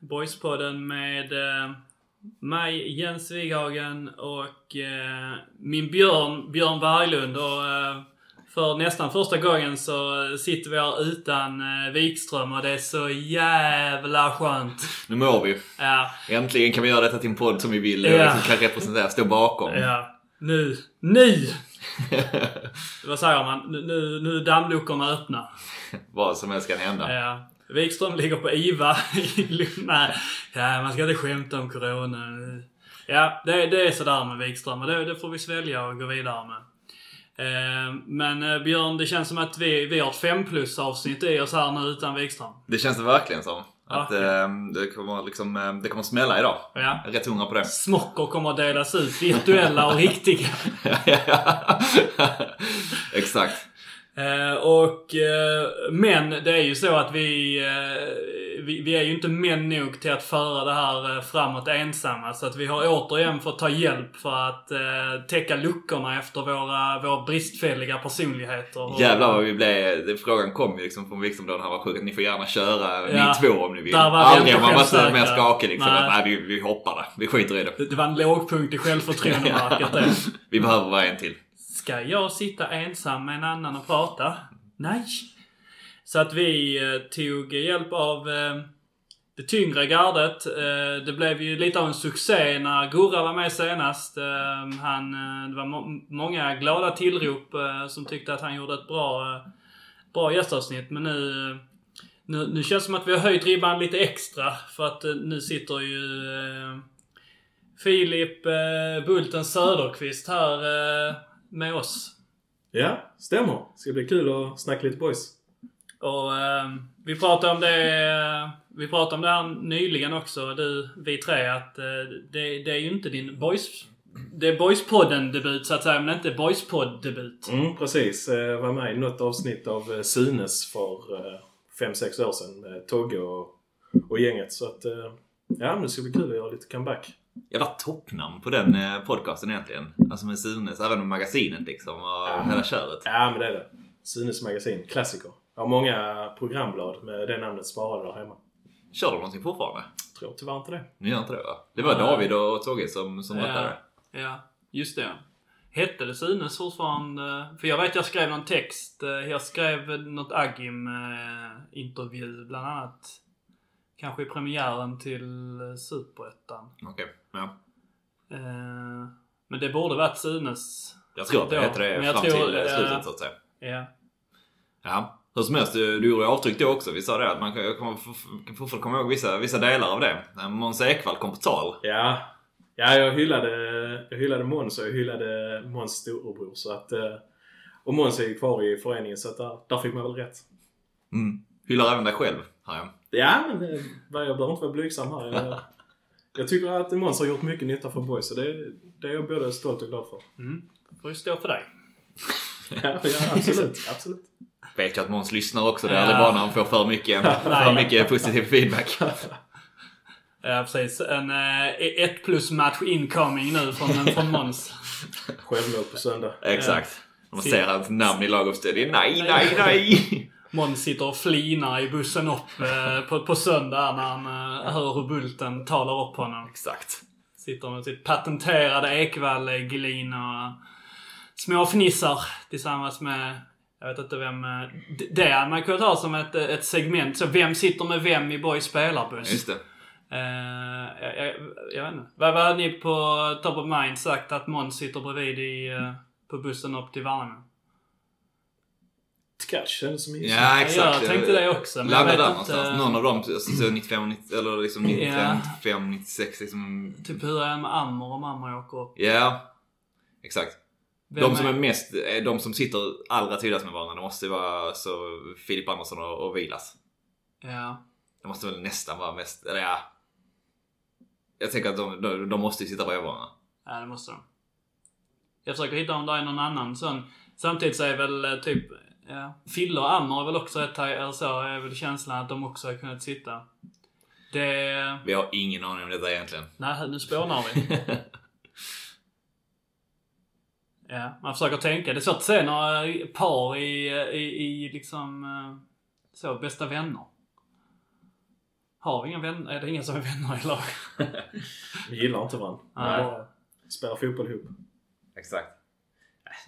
Boyspodden. Med eh, mig, Jens Wighagen och eh, min Björn, Björn Berglund. Och, eh, för nästan första gången så sitter vi här utan eh, Wikström och det är så jävla skönt. Nu mår vi. Ja, Äntligen kan vi göra detta till en podd som vi vill, Ja. som kan representera, stå bakom. ja. Nu, nu! Vad säger man? Nu, nu, dammluckorna öppna. Vad som helst kan hända. Ja. Wikström ligger på IVA i Lund. Nej, ja, man ska inte skämta om Corona. Ja, det, det är sådär med Wikström och det, det får vi svälja och gå vidare med. Eh, men eh, Björn, det känns som att vi, vi har ett 5 plus avsnitt i oss här nu utan Wikström. Det känns det verkligen som. Att Ja. eh, det, kommer liksom, eh, det kommer smälla idag. Ja. Rätt hungrig på det. Smockor kommer att delas ut, virtuella och riktiga. Exakt. Eh, och, eh, men det är ju så att vi, eh, vi, vi är ju inte män nog till att föra det här framåt ensamma. Så att vi har återigen fått ta hjälp för att eh, täcka luckorna efter våra, våra bristfälliga personligheter. Och- Jävlar vad vi blev. Frågan kom ju liksom från Wikström då när han var sjuk att ni får gärna köra Ja. ni två om ni vill. Aldrig om man var så mer skakig liksom. Nej. Nej, nej vi, vi hoppar det. Vi skiter i det. Det, det var en lågpunkt i självförtroendemarket det. Vi behöver vara en till. Ska jag sitta ensam med en annan och prata? Nej. Så att vi eh, tog hjälp av eh, det tyngre gardet. Eh, det blev ju lite av en succé när Gurra var med senast. Han, det var må- många glada tillrop som tyckte att han gjorde ett bra, bra gästavsnitt. Men nu, nu, nu känns det som att vi har höjt ribban lite extra. För att nu sitter ju Filip Bulten Söderqvist här med oss. Ja, stämmer. Ska bli kul att snacka lite boys. Och eh, vi pratade om det eh, Vi pratade om det här nyligen också, du, vi tre, att eh, det, det är ju inte din boys... Det är Boyspodden-debut så att säga, men inte Boyspodd-debut. Mm, precis. Jag var med i något avsnitt av eh, Sunes för 5-6 år sedan med Togge och, och gänget. Så att, eh, ja, det ska bli kul att göra lite comeback. Jävla toppnamn på den eh, podcasten egentligen. Alltså med Sunes, även med magasinet liksom och hela köret. Ja, men det är det. Sunes magasin. Klassiker. Jag har många programblad med det namnet sparade där hemma. Kör de någonting fortfarande? Tror tyvärr inte det. Ni gör inte det va? Det var Nej. David och Togge som, som Ja, rättade. ja, just det. Hette det Sunes fortfarande? För jag vet jag skrev någon text. eh, Jag skrev något Agim-intervju bland annat. Kanske i premiären till eh, Superettan. Okej, ja. Eh, Men det borde varit Sunes. Jag tror att det Då. heter det Men jag fram tror, till eh, slutet så att säga. Ja. Ja. Hur som helst, du, du gjorde avtryck då också. Vi sa det att man kan, jag kommer, f- kan fortfarande komma ihåg vissa, vissa delar av det. När Måns Ekvall kom på tal. Ja. Ja, jag hyllade, jag hyllade Måns och jag hyllade Måns storebror. Så att, eh, och Måns är ju kvar i föreningen så att där, där fick man väl rätt. Mm. Hyllar även dig själv, har jag. Ja, men det, jag behöver inte vara blygsam här. Jag, tycker att Måns har gjort mycket nytta för boys och det, det är jag både stolt och glad för. Mm. Får ju stå för dig. Ja, ja absolut. absolut. Vet ju att Måns lyssnar också. Det är Ja. aldrig bra när han får för mycket, för mycket positiv feedback. Ja, precis. En eh, ett plus match incoming nu från, från Måns. Självmål på söndag. Exakt. Man ser hans namn i laguppställningen. Nej, nej, nej! Måns sitter och flinar i bussen upp eh, på, på söndag när han eh, hör hur Bulten talar upp honom. Exakt. Sitter med sitt patenterade Ekvall-glin och småfnissar tillsammans med jag vet inte vem... eh, Det hade man kunnat ha som ett, ett segment. Så vem sitter med vem i Boys spelarbuss? Just det. Eh, jag, jag, jag vet inte. Vad vad hade ni på top of mind sagt att Måns sitter bredvid i, eh, på bussen upp till Värnamo? Kändes som is. Ja, exakt. jag tänkte det också, men vet där inte- någonstans. Någon av dem, alltså, 95, 90, eller liksom 93, Ja. 95, 96 liksom. Typ hur är det med Ammer om Ammer åker upp? Ja. Exakt. Vem De som är mest, är de som sitter allra tydligast med varandra, det måste ju vara så Filip Andersson och, och Vilas. Ja. Det måste väl nästan vara mest, eller ja. Jag tänker att de, de, de måste ju sitta bredvid varandra. Ja, det måste de. Jag försöker hitta om det är någon annan sån. Samtidigt så är väl eh, typ, ja, Fille och Ammer är väl också ett, eller så, är väl känslan att de också har kunnat sitta. Det... Vi har ingen aning om detta egentligen. Nej, nu spånar vi. ja, man försöker tänka. Det är svårt att se några par i, i, i liksom eh, så, bästa vänner. Har vi inga vänner? Är det ingen som är vänner i lag? Vi gillar inte varandra. Nej. Bara spelar fotboll ihop. Exakt.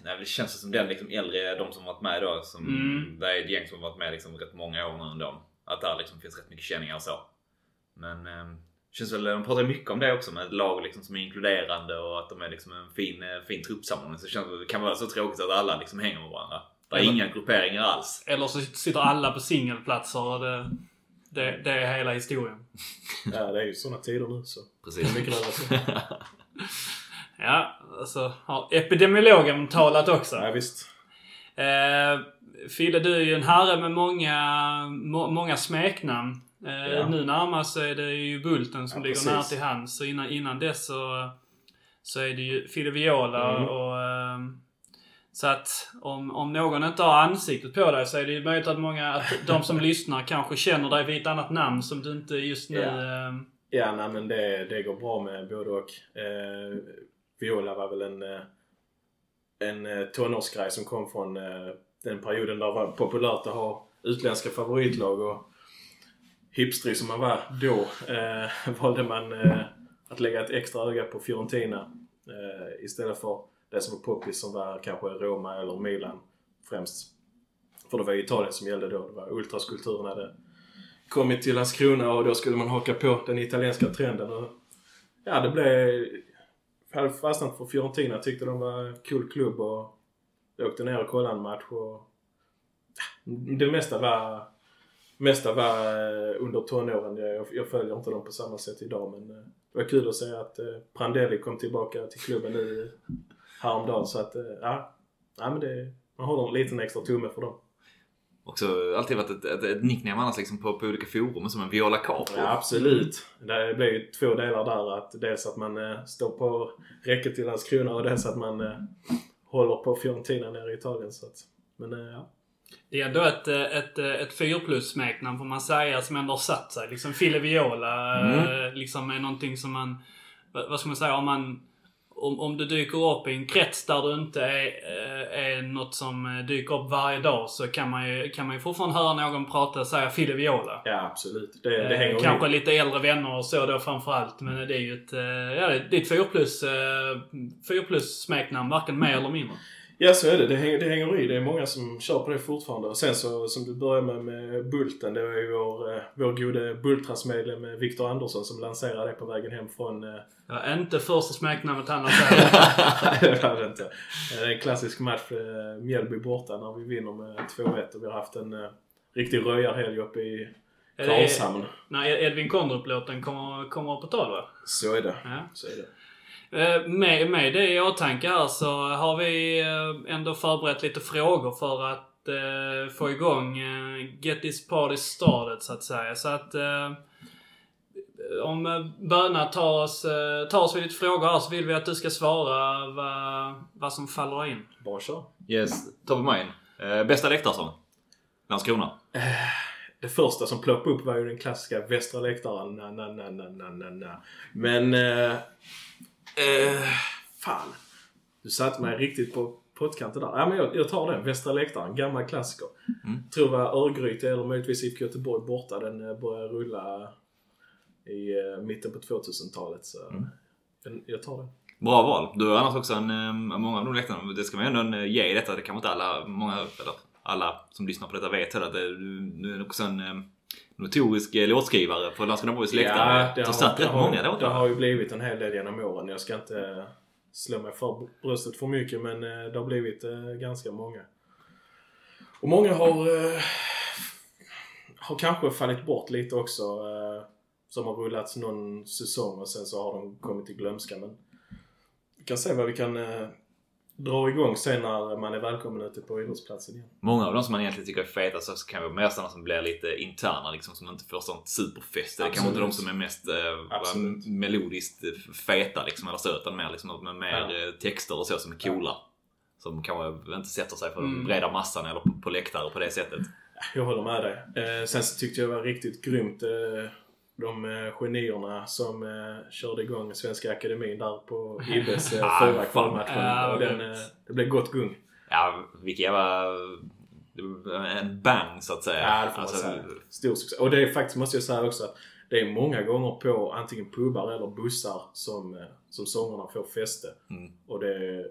Nej, det känns som den liksom äldre, de som varit med då. Som, Mm. Det är ett gäng som varit med liksom rätt många år nu ändå. Att där liksom finns rätt mycket känningar och så. Men eh, känns väl, de pratar mycket om det också med ett lag liksom som är inkluderande och att de är liksom en fin, eh, fin truppsamling. Så det känns det kan vara så tråkigt att alla liksom hänger med varandra. Det är Eller- inga grupperingar alls. Eller så sitter alla på singelplatser och det, det, det är hela historien. Ja, det är ju sådana tider nu så. Det Precis. är mycket. Ja, alltså har epidemiologen talat också. Ja, visst. Eh, Fille, du är ju en herre med många, må, många smeknamn. Eh, Ja. Nu närmast så är det ju Bulten som Ja, ligger precis. nära till hands. Så innan, innan dess så, så är det ju Fille Viola Mm. och... Eh, så att om, om någon inte har ansiktet på dig så är det ju möjligt att många, att de som lyssnar kanske känner dig vid ett annat namn som du inte just nu... Ja. Eh, Ja, nej men det, det går bra med både och. Eh, Viola var väl en, eh, en eh, tonårsgrej som kom från eh, den perioden där det var populärt att ha utländska favoritlag och hipstrig som man var då eh, valde man eh, att lägga ett extra öga på Fiorentina eh, istället för det som var poppis som var kanske Roma eller Milan främst. För det var Italien som gällde då. Det var ultraskulpturen hade kommit till Landskrona och då skulle man haka på den italienska trenden. Och ja, det blev... Jag hade fastnat för Fiorentina. Tyckte de var en cool klubb och jag åkte ner och kollade en match och... Det mesta var... mesta var eh, under tonåren. Jag, jag följer inte dem på samma sätt idag men eh, det var kul att se att eh, Prandelli kom tillbaka till klubben nu häromdagen så att ja. ja men det, man håller en liten extra tumme för dem. Också alltid varit ett, ett, ett nickname annars liksom på, på olika forum som en Viola Capo. Ja, absolut. Det blir ju två delar där. Att dels att man eh, står på räcket till Landskrona och dels att man eh, håller på Fiorentina nere i Italien. Så att, men eh, ja. Det är ändå ett, eh, ett, eh, ett 4 plus smeknamn får man säga som ändå har satt sig. Liksom Fille Viola Mm. eh, liksom är någonting som man... Vad vad ska man säga? Om man... Om, om du dyker upp i en krets där du inte är, eh, är något som eh, dyker upp varje dag så kan man ju, kan man ju fortfarande höra någon prata och säga Fille Viola. ja, absolut. Det, det Eh, hänger Kanske ihop. lite äldre vänner och så då framförallt. Men det är ju ett, eh, ja, det är ett 4 plus, eh, 4 plus smeknamn. Varken mer eller mindre. Ja, så är det. Det hänger, det hänger i. Det är många som kör på det fortfarande. Och sen så, som du började med, med Bulten. Det var ju vår, eh, vår gode Bultras-medlem eh, Viktor Andersson som lanserade det på vägen hem från... eh, Det var inte första smeknamnet han. Nej, det var det inte. Det är en klassisk match. eh, Mjällby borta när vi vinner med 2-1 och vi har haft en eh, riktig röjarhelg uppe i Karlshamn. När Edvin Kondrup-låten kommer, kommer på tal va? Så är det. Ja. Så är det. Eh, Med, med det i åtanke här så har vi eh, ändå förberett lite frågor för att eh, få igång eh, Get this party started så att säga. Så att eh, om eh, Böna tar oss, eh, tar oss vid lite frågor här så vill vi att du ska svara vad, vad som faller in. Bara kör. Yes, top of mind. Eh, bästa läktarsång? Landskrona. Det första som ploppade upp var ju den klassiska västra läktaren. Na, na, na, na, na, na, na. Men... Eh, eh, fan. Du satte mig riktigt på pottkanten där. Ja, men jag, jag tar den. Västra läktaren. Gammal klassiker. Mm. Tror var Örgryte eller möjligtvis IFK Göteborg borta. Den eh, började rulla i eh, mitten på 2000-talet. Så Mm. den, jag tar den. Bra val. Du har annars också en, eh, många av de läktarna. Det ska man ändå eh, ge detta. Det kanske inte alla, många, eller alla som lyssnar på detta vet heller. att det- Du, du är också en eh, notorisk eh, låtskrivare på Landskrona Boys läktare. det du har satt det rätt många det låtar. har ju blivit en hel del genom åren. Jag ska inte slå mig för bröstet för mycket men eh, det har blivit eh, ganska många. Och många har, har kanske fallit bort lite också. Som har rullats någon säsong och sen så har de kommit till glömska. Men vi kan se vad vi kan eh, dra igång sen när man är välkommen ute på idrottsplatsen igen. Många av de som man egentligen tycker är feta så kan vara mer sådana som blir lite interna liksom som inte får sånt superfäste. Det är kanske inte de Absolut. som är mest eh, melodiskt eh, feta liksom eller så utan mer liksom med mer Ja. eh, texter och så som är coola. Som kanske inte sätter sig för den Mm. breda massan eller på, på läktare på det sättet. Jag håller med dig. Eh, sen så tyckte jag det var riktigt grymt. Eh, de eh, genierna som eh, körde igång Svenska Akademin där på Ibes eh, Ah, förra kvalmatchen. Och den, eh, det blev gott gung. Ja, vilken jävla... En bang så att säga. Ja, det får man Alltså, säga. Stor succé. Och det är faktiskt, måste jag säga också, att det är många gånger på antingen pubbar eller bussar som, som sångerna får fäste. Mm. Och det,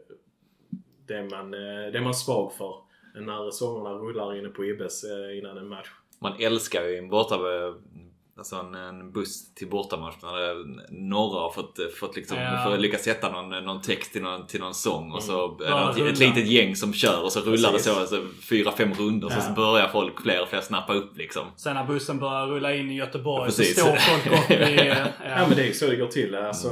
det, är man, det är man svag för när sångerna rullar inne på Ibes eh, innan en match. Man älskar ju en borta... Alltså en, en buss till bortamatch när några har fått, fått liksom, Ja. för lyckas sätta någon, någon text till någon, till någon sång och så det Bara ett, ett litet gäng som kör och så rullar Precis. det så, alltså, fyra, fem runder Ja. så börjar folk, fler och fler snappa upp liksom. Sen när bussen börjar rulla in i Göteborg Precis. så står folk upp i... eh, Ja men det är ju så det går till. Alltså,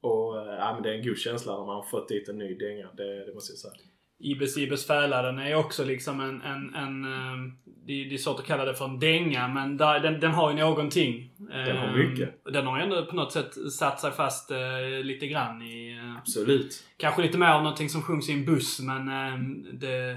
och, eh, ja, men det är en god känsla när man har fått dit en ny dänga. Det, det måste jag säga. Ibis Ibis Fäla, den är också liksom en... en, en eh, det, det är svårt att kalla det för en dänga, men där, den, den har ju någonting. Den har Eh, mycket. Den har ju ändå på något sätt satt sig fast eh, lite grann i... Eh, Absolut. kanske lite mer av någonting som sjungs i en buss, men eh, det,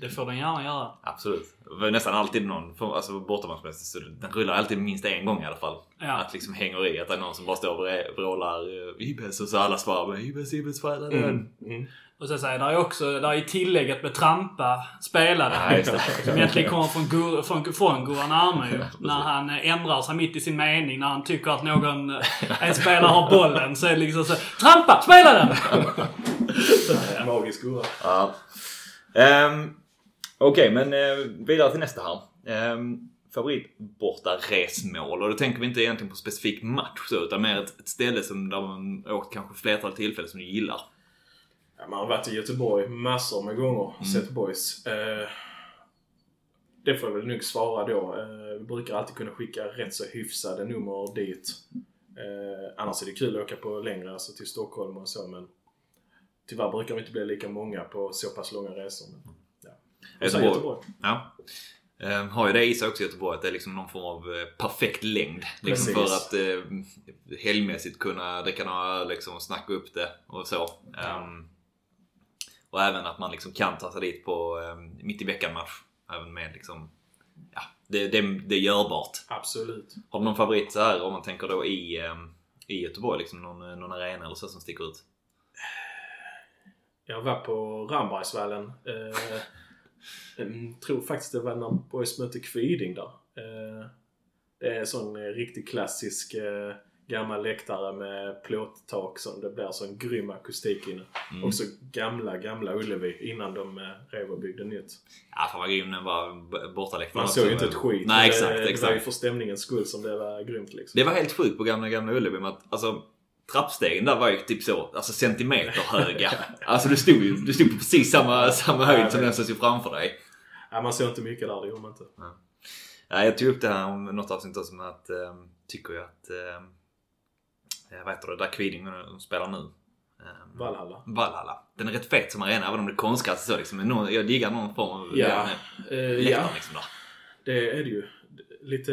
det får den gärna göra. Absolut. Nästan alltid någon, alltså bortamatchmässigt, så den rullar alltid minst en gång i alla fall. Ja. Att liksom hänger i, att det är någon som bara står och vrålar eh, Ibes och så alla svarar med Ibes, Ibes, vad är? Mm. Mm. Och sen säger där är också, där är tillägget med trampa spelade. Ja. Som egentligen kommer från, Gur, från, från Goran Arme ju. När han eh, ändrar sig mitt i sin mening. När han tycker att någon, eh, en spelare har bollen. Så är det liksom så Trampa! Spela den! Magisk gurra. Ja. Ehm, Okej, men eh, vidare till nästa här. Um, favorit borta resmål och då tänker vi inte egentligen på specifik match så, utan mer ett, ett ställe som där man åkt kanske flertal tillfällen som du gillar. Ja, man har varit i Göteborg massor med gånger. Mm. Sett boys. Eh, det får jag väl nog svara då. Eh, vi brukar alltid kunna skicka rätt så hyfsade nummer dit. Eh, annars är det kul att åka på längre, alltså till Stockholm och så men tyvärr brukar vi inte bli lika många på så pass långa resor. Men, ja. Göteborg. Göteborg. Ja. Ehm, har ju det i sig också Göteborg att det är liksom någon form av eh, perfekt längd. Liksom för att eh, helgmässigt kunna dricka några öl liksom, och snacka upp det och så. Ehm, och även att man liksom kan ta sig dit på eh, mitt i veckan match. Även med liksom, ja, det, det, det är görbart. Absolut. Har du någon favorit så här om man tänker då i, eh, i Göteborg? Liksom någon, någon arena eller så som sticker ut? Jag var på Rambergsvallen. Eh, mm, tror faktiskt det var när Boys mötte Kviding där. Eh, det är en sån eh, riktigt klassisk eh, gammal läktare med plåttak som det blir sån grym akustik inne. Mm. Också gamla, gamla Ullevi innan de eh, rev och byggde nytt. Ja, fan vad grym den var bortaläktaren. Man såg ju inte ett skit. Nej, men exakt, det, det var ju exakt. för stämningens skull som det var grymt liksom. Det var helt sjukt på gamla, gamla Ullevi med att alltså, trappstegen där var ju typ så, alltså centimeter höga. Alltså du stod ju du stod på precis samma, samma höjd som den som stod framför dig. Ja, man såg inte mycket där, det gjorde man inte. Ja, jag tog upp det här om något avsnitt med att ähm, tycker jag att äh, vad heter det, där Kviding de spelar nu. Ähm, Valhalla. Valhalla. Den är rätt fet som arena även om det är konstgräs så liksom. Men jag diggar någon form av Ja, den, eh, eh, ja, läktaren liksom där. det är det ju. Lite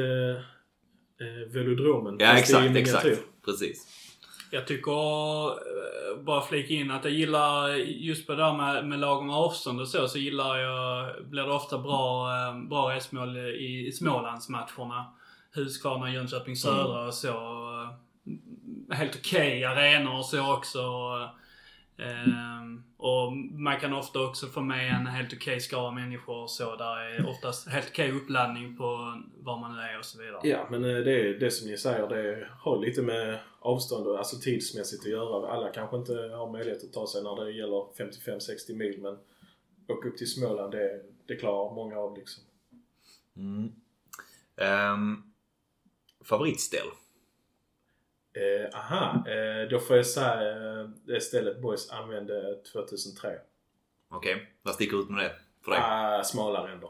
eh, velodromen. Ja exakt, exakt. Precis. Jag tycker, eh, bara flika in att jag gillar just på det där med, med lagom avstånd och så, så gillar jag, blir det ofta bra, eh, bra resmål i, i Smålandsmatcherna. Huskvarna, Jönköping Södra och så. Helt okej arenor och så också. Ehm, och man kan ofta också få med en helt okej skara människor och så. Där är oftast helt okej uppladdning på var man är och så vidare. Ja, men eh, det är det som ni säger. Det har lite med avstånd och alltså tidsmässigt att göra. Alla kanske inte har möjlighet att ta sig när det gäller 55-60 mil men åka upp till Småland, det, det klarar många av liksom. Mm. Ehm, favoritställ? Eh, aha, eh, då får jag säga eh, det stället Boys använde 2003. Okej, vad sticker ut med det för dig? Ah, smala ränder.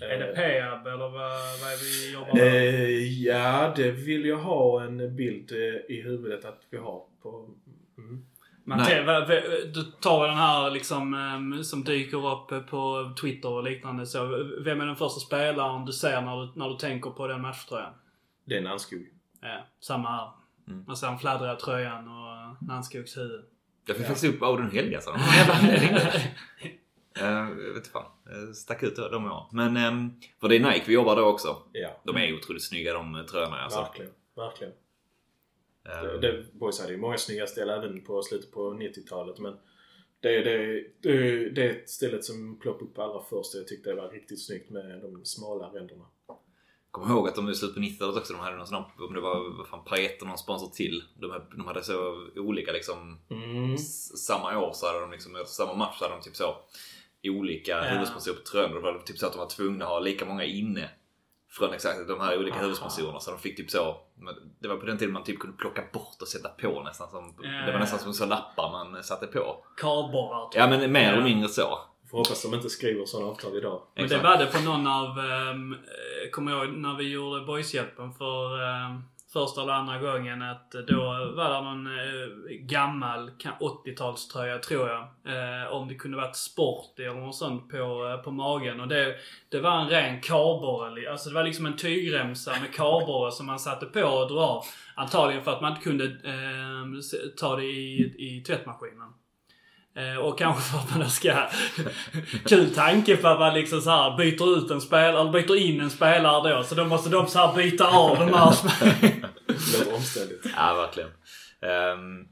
Är det Eh, Peab eller vad, vad är vi jobbar med? Eh, ja, det vill jag ha en bild eh, i huvudet att vi har på... Mm. Va- du tar den här liksom som dyker upp på Twitter och liknande så. Vem är den första spelaren du ser när du, när du tänker på den matchtröjan? Det är Nannskog. Ja, samma här. Mm. Man ser den fladdriga tröjan och Nannskogs huvud. Jag fick faktiskt upp Audun Helgason. Eh, jag vet inte fan. Eh, Stack ut de åren. Men ehm, för det är Nike vi jobbar då också. Ja, De är otroligt snygga de tröjorna alltså. verkligen. Verkligen. Eh, Det, det, Boys hade ju många snygga ställ även på slutet på 90-talet men det är det, det, det är stället som ploppade upp allra först jag tyckte det var riktigt snyggt med de smala ränderna. Kom ihåg att de i slutet på 90-talet också, de hade någon sån här, om det var vad fan, och någon sponsor till. De, de hade så olika liksom, Mm. samma år så hade de liksom, samma match så hade de typ så olika Ja. huvudsponsorer på. Och Det var typ så att de var tvungna att ha lika många inne. Från exakt de här olika huvudsponsorerna. Så de fick typ så, det var på den tiden man typ kunde plocka bort och sätta på nästan som, Ja, det var nästan som så lappar man satte på. Kardborrar. Ja men mer eller mindre så. Får hoppas de inte skriver sådana avtal idag. Men det Exakt. var det på någon av, um, kommer jag ihåg när vi gjorde Boyshjälpen för ehm, första eller andra gången att då var det någon eh, gammal ka- 80-talströja tror jag. Eh, om det kunde varit sport eller något sånt på, eh, på magen. Och det, det var en ren kardborre. Alltså det var liksom en tygremsa med kardborre som man satte på och drog av. Antagligen för att man inte kunde ehm, ta det i, i tvättmaskinen. Eh, Och kanske för att man då ska... Kul tanke för att man liksom så här byter ut en spelare, eller byter in en spelare då. Så då måste de så här byta av de här spe- Det låter omständigt. Ja, verkligen. Ehm,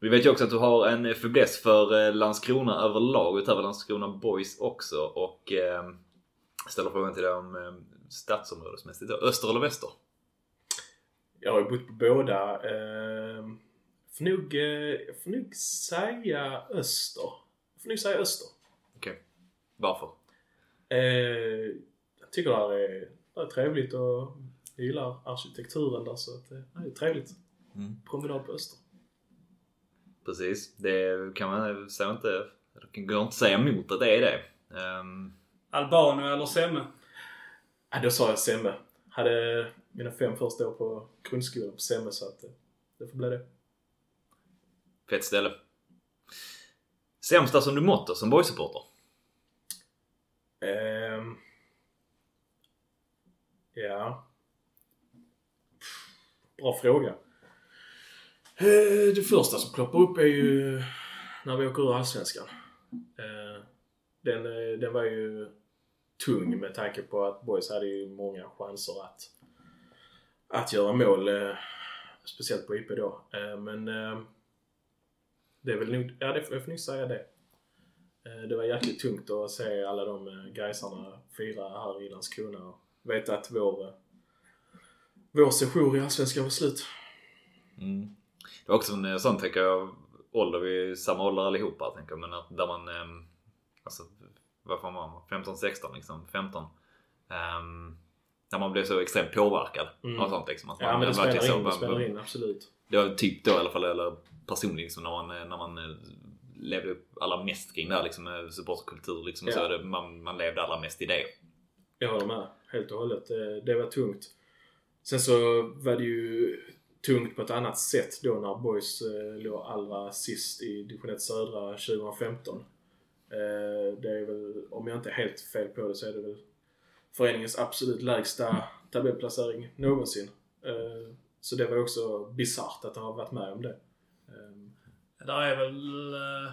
vi vet ju också att du har en fäbless för eh, Landskrona överlag, utöver Landskrona Boys också. Och um, ställer frågan till dig om um, stadsområdesmässigt. då. Öster eller väster? Jag har ju bott på båda. Eh, får nog, jag får nog säga öster. Jag får nog säga öster. Okej. Varför? Eh, jag tycker det är, det är trevligt och jag gillar arkitekturen där så att, eh, det är trevligt. Mm. Promenad på öster. Precis. Det kan man säga inte... Det går inte att säga emot att det är det. Ehm, Albano eller Semme? Ja, då sa jag Semme. Hade mina fem första år på grundskolan på Semme så att eh, det får bli det. Fett ställe. Sämsta som du mått då, som boysupporter? Ehm. ja. Bra fråga. Eh, Det första som ploppar upp är ju när vi åker ur Allsvenskan. Eh, Den, eh, den var ju tung med tanke på att Boys hade ju många chanser att, att göra mål. Speciellt på IP då. Men det är väl nog, ja det får jag nog säga det. Eh, Det var jäkligt tungt att se alla de eh, Gaisarna fira här i Landskrona och veta att vår, eh, vår session i Allsvenskan var slut. Mm. Det var också en sån, tänker jag, ålder. Vi är samma ålder allihopa, tänker jag. Men att där man, ehm, alltså, vad fan var man? 15, 16 liksom. 15. Um, när man blev så extremt påverkad Mm. av sånt liksom. Att Ja man men det verkligen spelar så- in, det man- spelar in absolut. Det var typ då i alla fall, eller personligen liksom, när man, eh, när man eh, levde allra mest kring det här liksom, med supporterkultur liksom. Ja. Så det, man, man levde allra mest i det. Jag håller med. Helt och hållet. Det, det var tungt. Sen så var det ju tungt på ett annat sätt då när Boys eh, låg allra sist i division 1 södra 2015. Eh, det är väl, om jag inte är helt fel på det, så är det väl föreningens absolut lägsta tabellplacering någonsin. Eh, så det var också bisarrt att ha varit med om det. Ehm, där är väl... Eh,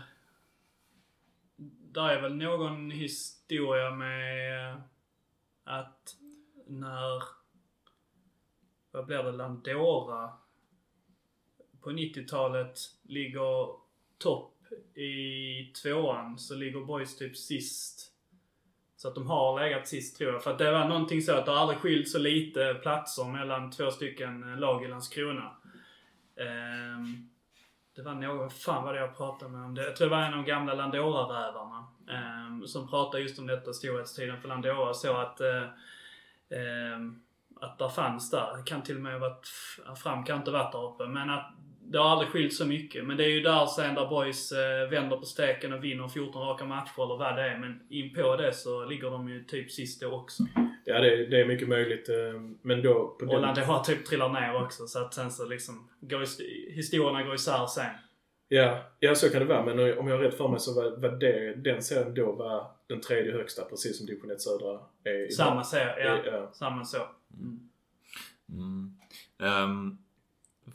där är väl någon historia med eh, att när... Vad blir det? Landora på 90-talet ligger topp i tvåan så ligger Boys typ sist. Så att de har legat sist tror jag. För att det var någonting så att det har aldrig skilt så lite platser mellan två stycken lag i Landskrona. Um, det var någon, fan vad det jag pratade med om det. Jag tror det var en av de gamla Landora-rävarna. Eh, som pratade just om detta storhetstiden för Landora. Så att, eh, eh, att där fanns där. Det kan till och med ha varit, fram kan inte varit där uppe. Men att det har aldrig skilt så mycket. Men det är ju där sen där boys eh, vänder på steken och vinner 14 raka matcher eller vad det är. Men in på det så ligger de ju typ sist då också ja, det, det är mycket möjligt. eh, men då på Och den, Landora typ trillar ner också. Så att sen så liksom, går, is- historierna går isär sen. Ja, ja, så kan det vara. Men om jag har rätt för mig så var, var det, den serien då var den tredje högsta, precis som division 1 södra är idag. Samma serie, ja. Ja. Samma så. Mm. Ehm,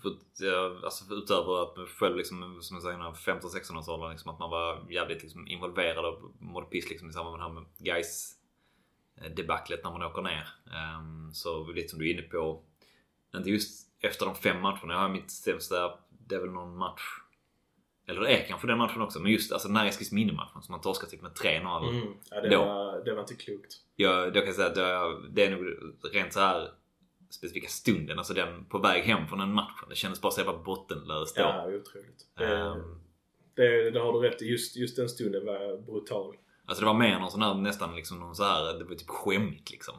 För, att, alltså, utöver att man själv liksom, som jag säger, 15-16-årsåldern, liksom, att man var jävligt liksom, involverad och mådde piss liksom, i samband med det här med guys debaclet när man åker ner. Um, så lite som du är inne på, inte just efter de fem matcherna. Jag har mitt sämsta, det är väl någon match eller det är kanske den matchen också, men just alltså, den här Eskilsminne-matchen som man torskar typ med 3-0. Mm. Ja, det, var, det var inte klokt. Ja, då kan jag säga att det, det är nog rent så här specifika stunden, alltså den på väg hem från den matchen. Det kändes bara så jävla bottenlöst då. Ja, otroligt. Det, um, det, det har du rätt i. Just, just den stunden var brutal. Alltså det var mer någon sån här nästan liksom någon så här, det var typ skämmigt liksom.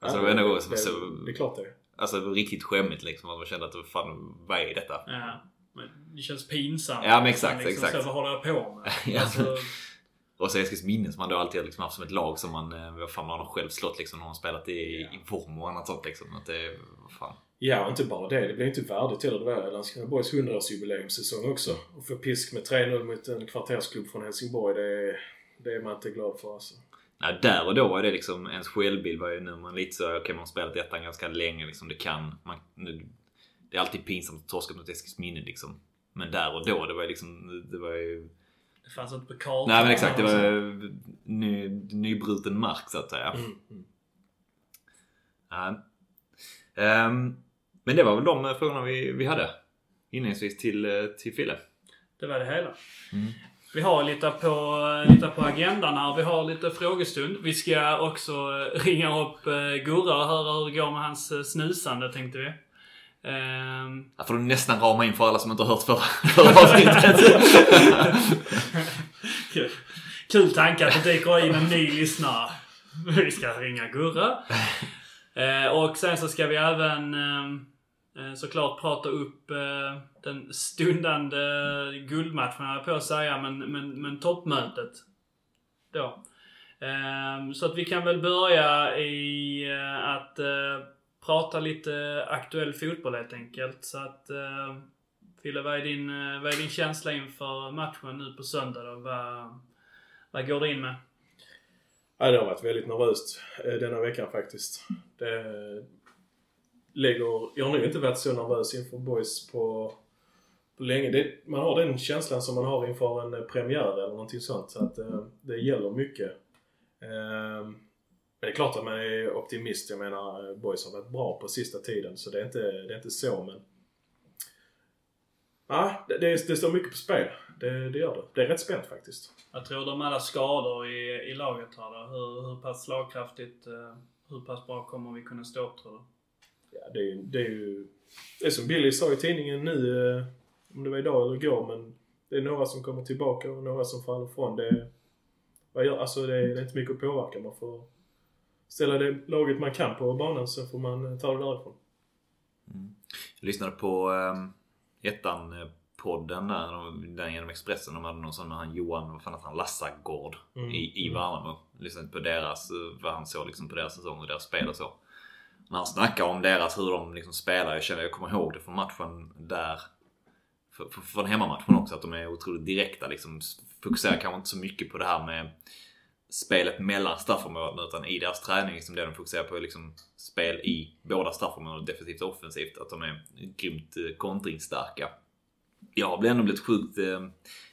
Alltså ja, det var ändå det, så, så, det är klart det. Alltså riktigt skämmigt liksom. Man kände att fan, vad är detta? Ja. Men det känns pinsamt. Ja men exakt, liksom, exakt. Så vad håller jag på med? Ja. Alltså, Och så Eskilsminne som man då alltid har liksom haft som ett lag som man, eh, vad fan man har själv slått liksom när man spelat i, i form och annat sånt liksom. Att det, vad fan. Ja, och inte bara det. Det blev inte värdigt heller. Det var Landskrona Borgs 100-årsjubileumssäsong också. Och få pisk med 3-0 mot en kvartersklubb från Helsingborg, det, det är man inte glad för alltså. Nej, där och då var det liksom, ens självbild var ju nu man lite så, okej okay, man har spelat ettan ganska länge liksom, det kan, man, det är alltid pinsamt att torska mot Eskilsminne liksom. Men där och då, det var ju liksom, det var ju... det fanns inte på kartan. Nej men exakt, det var ny, nybruten mark så att säga. Mm, mm. Ja. Ehm, men det var väl de frågorna vi, vi hade inledningsvis till, eh, till Fille. Det var det hela. Mm. Vi har lite på, lite på agendan här. Vi har lite frågestund. Vi ska också eh, ringa upp eh, Gurra och höra hur det går med hans eh, snusande tänkte vi. Ehm, Här får du nästan rama in för alla som inte har hört förra, förra avsnittet. kul. Kul tanke att det dyker in en ny lyssnare. Vi ska ringa Gurra. Och sen så ska vi även eh, Eh, såklart prata upp eh, den stundande guldmatchen, höll jag på att säga, men, men, men toppmötet. Då. Ehm, så att vi kan väl börja i eh, att prata lite aktuell fotboll helt enkelt. Så att Fille, vad är, din, vad är din känsla inför matchen nu på söndag då? Vad, vad går du in med? Ja, det har varit väldigt nervöst denna veckan faktiskt. Det lägger, jag har nog inte varit så nervös inför boys på, på länge. Det, man har den känslan som man har inför en eh, premiär eller någonting sånt. Så att eh, det gäller mycket. Eh, men det är klart att man är optimist. Jag menar, eh, boys har varit bra på sista tiden så det är inte, det är inte så men... Ja, det, det, det står mycket på spel. Det, det gör det. Det är rätt spänt faktiskt. Jag tror de alla skador i, i laget här då. Hur, hur pass slagkraftigt, eh, hur pass bra kommer vi kunna stå upp tror du? Ja, det, är det är ju... Det är som Billy sa i tidningen nu, eh, om det var idag eller igår, men det är några som kommer tillbaka och några som faller ifrån. Det, vad gör, alltså det, är, är inte mycket att påverka. Man får ställa det laget man kan på banan så får man eh, ta det därifrån. Jag lyssnade på um, ettan-podden där, de- den genom Expressen. De hade någon sån med han Johan, vad fan heter han, Lassagård Mm. i, i Värnamo. Lyssnade på deras, eh, vad han såg liksom på deras säsong och deras spel och så. När han snackar om deras, hur de liksom spelar. Jag känner, jag kommer ihåg det från matchen där. För, för, från hemmamatchen också, att de är otroligt direkta liksom. Fokuserar kanske inte så mycket på det här med spelet mellan straffområdena utan i deras träning liksom det de fokuserar på är liksom spel i båda straffområdena, defensivt och offensivt. Att de är grymt eh, kontringsstarka. Jag har ändå blivit sjukt eh,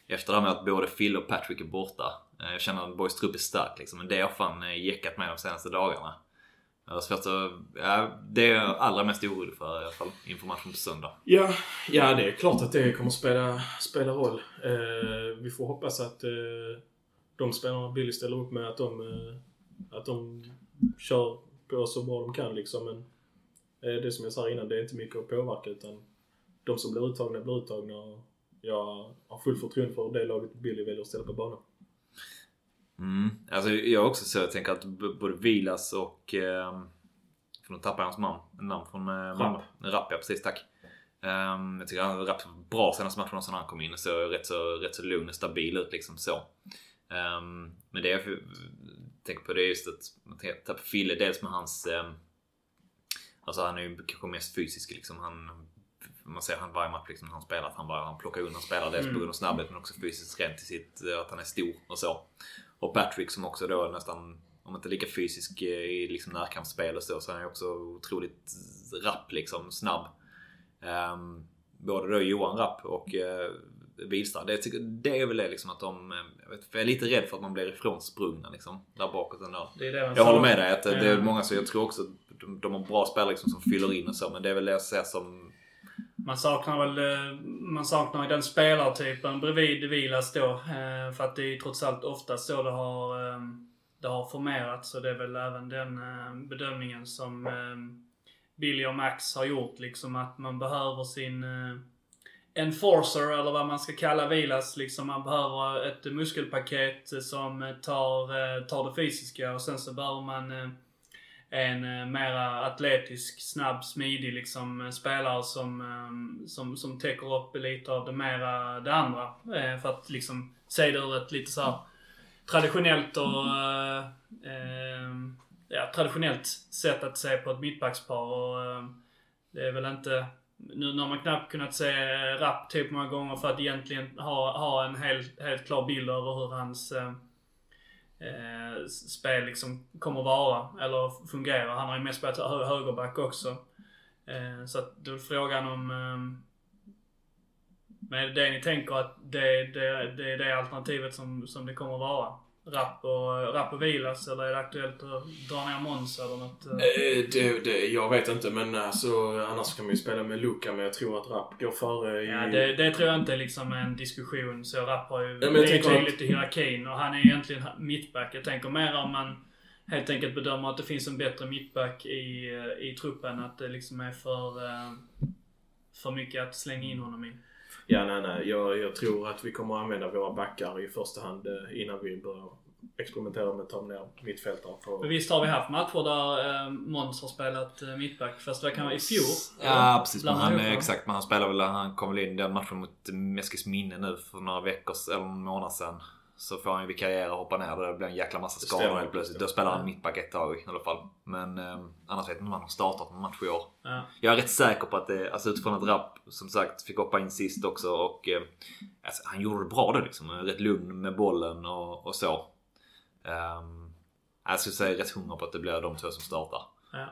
efter det här med att både Phil och Patrick är borta. Eh, jag känner att Boys trupp är stark liksom, men det har fan eh, jäckat med de senaste dagarna. Jag har svårt att, eh, ja, det är jag allra mest orolig för i alla fall inför matchen på söndag. Ja, ja det är klart att det kommer spela, spela roll. Eh, vi får hoppas att eh, de spelarna Billy ställer upp med att de, eh, att de kör på så bra de kan liksom. Men eh, det som jag sa innan, det är inte mycket att påverka utan de som blir uttagna blir uttagna. Och jag har fullt förtroende för det laget Billy väljer att ställa på banan. Mm. Alltså jag är också så, jag tänker att både Vilas och... Eh, för nu tappar jag hans namn. Namn från... Eh, Rapp. Rapp, ja precis, tack. Um, jag tycker han Rapp bra senaste matchen när han kom in och såg rätt så, rätt så lugn och stabil ut liksom så. Ehm, men det jag tänker på det är just att man tittar på Fille, dels med hans... ehm, alltså han är ju kanske mest fysisk liksom. Han, man ser han varje match liksom, han spelar att han, bara, han plockar undan spelare. Dels på Mm. grund av snabbhet men också fysiskt rent till sitt, eh, att han är stor och så. Och Patrick som också då nästan, om inte lika fysisk eh, i liksom närkampsspel och så, så är han ju också otroligt rapp liksom, snabb. Ehm, både då Johan Rapp och eh, Wihlstrand. Det, det är väl det liksom att de... eh, Jag, vet, jag är lite rädd för att man blir ifrånsprungna liksom. Där bakåt ändå. Det det Jag håller med dig att det är Eh, många som jag tror också de, de har bra spelare liksom som fyller in och så. Men det är väl det jag ser som... Man saknar väl eh, man saknar ju den spelartypen bredvid Vilas då. Eh, för att det är ju trots allt oftast så det har, eh, det har formerats. Så det är väl även den bedömningen som Billy och Max har gjort. Liksom att man behöver sin enforcer, eller vad man ska kalla Vilas. Liksom man behöver ett muskelpaket som tar, tar det fysiska och sen så behöver man en eh, mera atletisk, snabb, smidig liksom eh, spelare som, eh, som, som täcker upp lite av det mera det andra. Eh, för att liksom se det ur ett lite så här traditionellt och eh, eh, ja, traditionellt sätt att se på ett mittbackspar. Och, eh, det är väl inte... Nu har man knappt kunnat se Rapp typ många gånger för att egentligen ha, ha en helt, helt klar bild över hur hans eh, eh, spel liksom kommer vara, eller fungera. Han har ju mest spelat hö högerback också. Eh, så att då är frågan om... Eh, men det ni tänker att det, det, det är det alternativet som, som det kommer vara? Rapp och, rapp och Vilas, eller är det aktuellt att dra ner Måns eller något? eh? Det, det, jag vet inte men alltså, annars kan man ju spela med Luka men jag tror att Rapp går före i... Ja, det, det tror jag inte är liksom en diskussion. Så Rapp har ju jag det är tydligt i hierarkin och han är egentligen mittback. Jag tänker mer om man helt enkelt bedömer att det finns en bättre mittback i, eh, i truppen. Att det liksom är för, eh, för mycket att slänga in honom i. Ja, nej, nej. Jag, jag tror att vi kommer att använda våra backar i första hand eh, innan vi börjar experimentera med att ta ner mittfältare. Men För... visst har vi haft matcher där eh, Måns har spelat eh, mittback. Fast det kan vara i fjol. Ja precis, men han, exakt, men han spelar väl, han kom väl in i den matchen mot Meskis minne nu för några veckor eller en månad sedan. Så får han ju vikariera och hoppa ner. Det blir en jäkla massa skador helt plötsligt. Då spelar han mittback ett tag i alla fall. Men eh, annars vet jag inte om han har startat någon match i år. Ja. Jag är rätt säker på att det, alltså utifrån att Rapp som sagt fick hoppa in sist också och eh, alltså, han gjorde det bra då liksom. Rätt lugn med bollen och, och så. Um, jag skulle säga rätt hundra på att det blir de två som startar. Ja.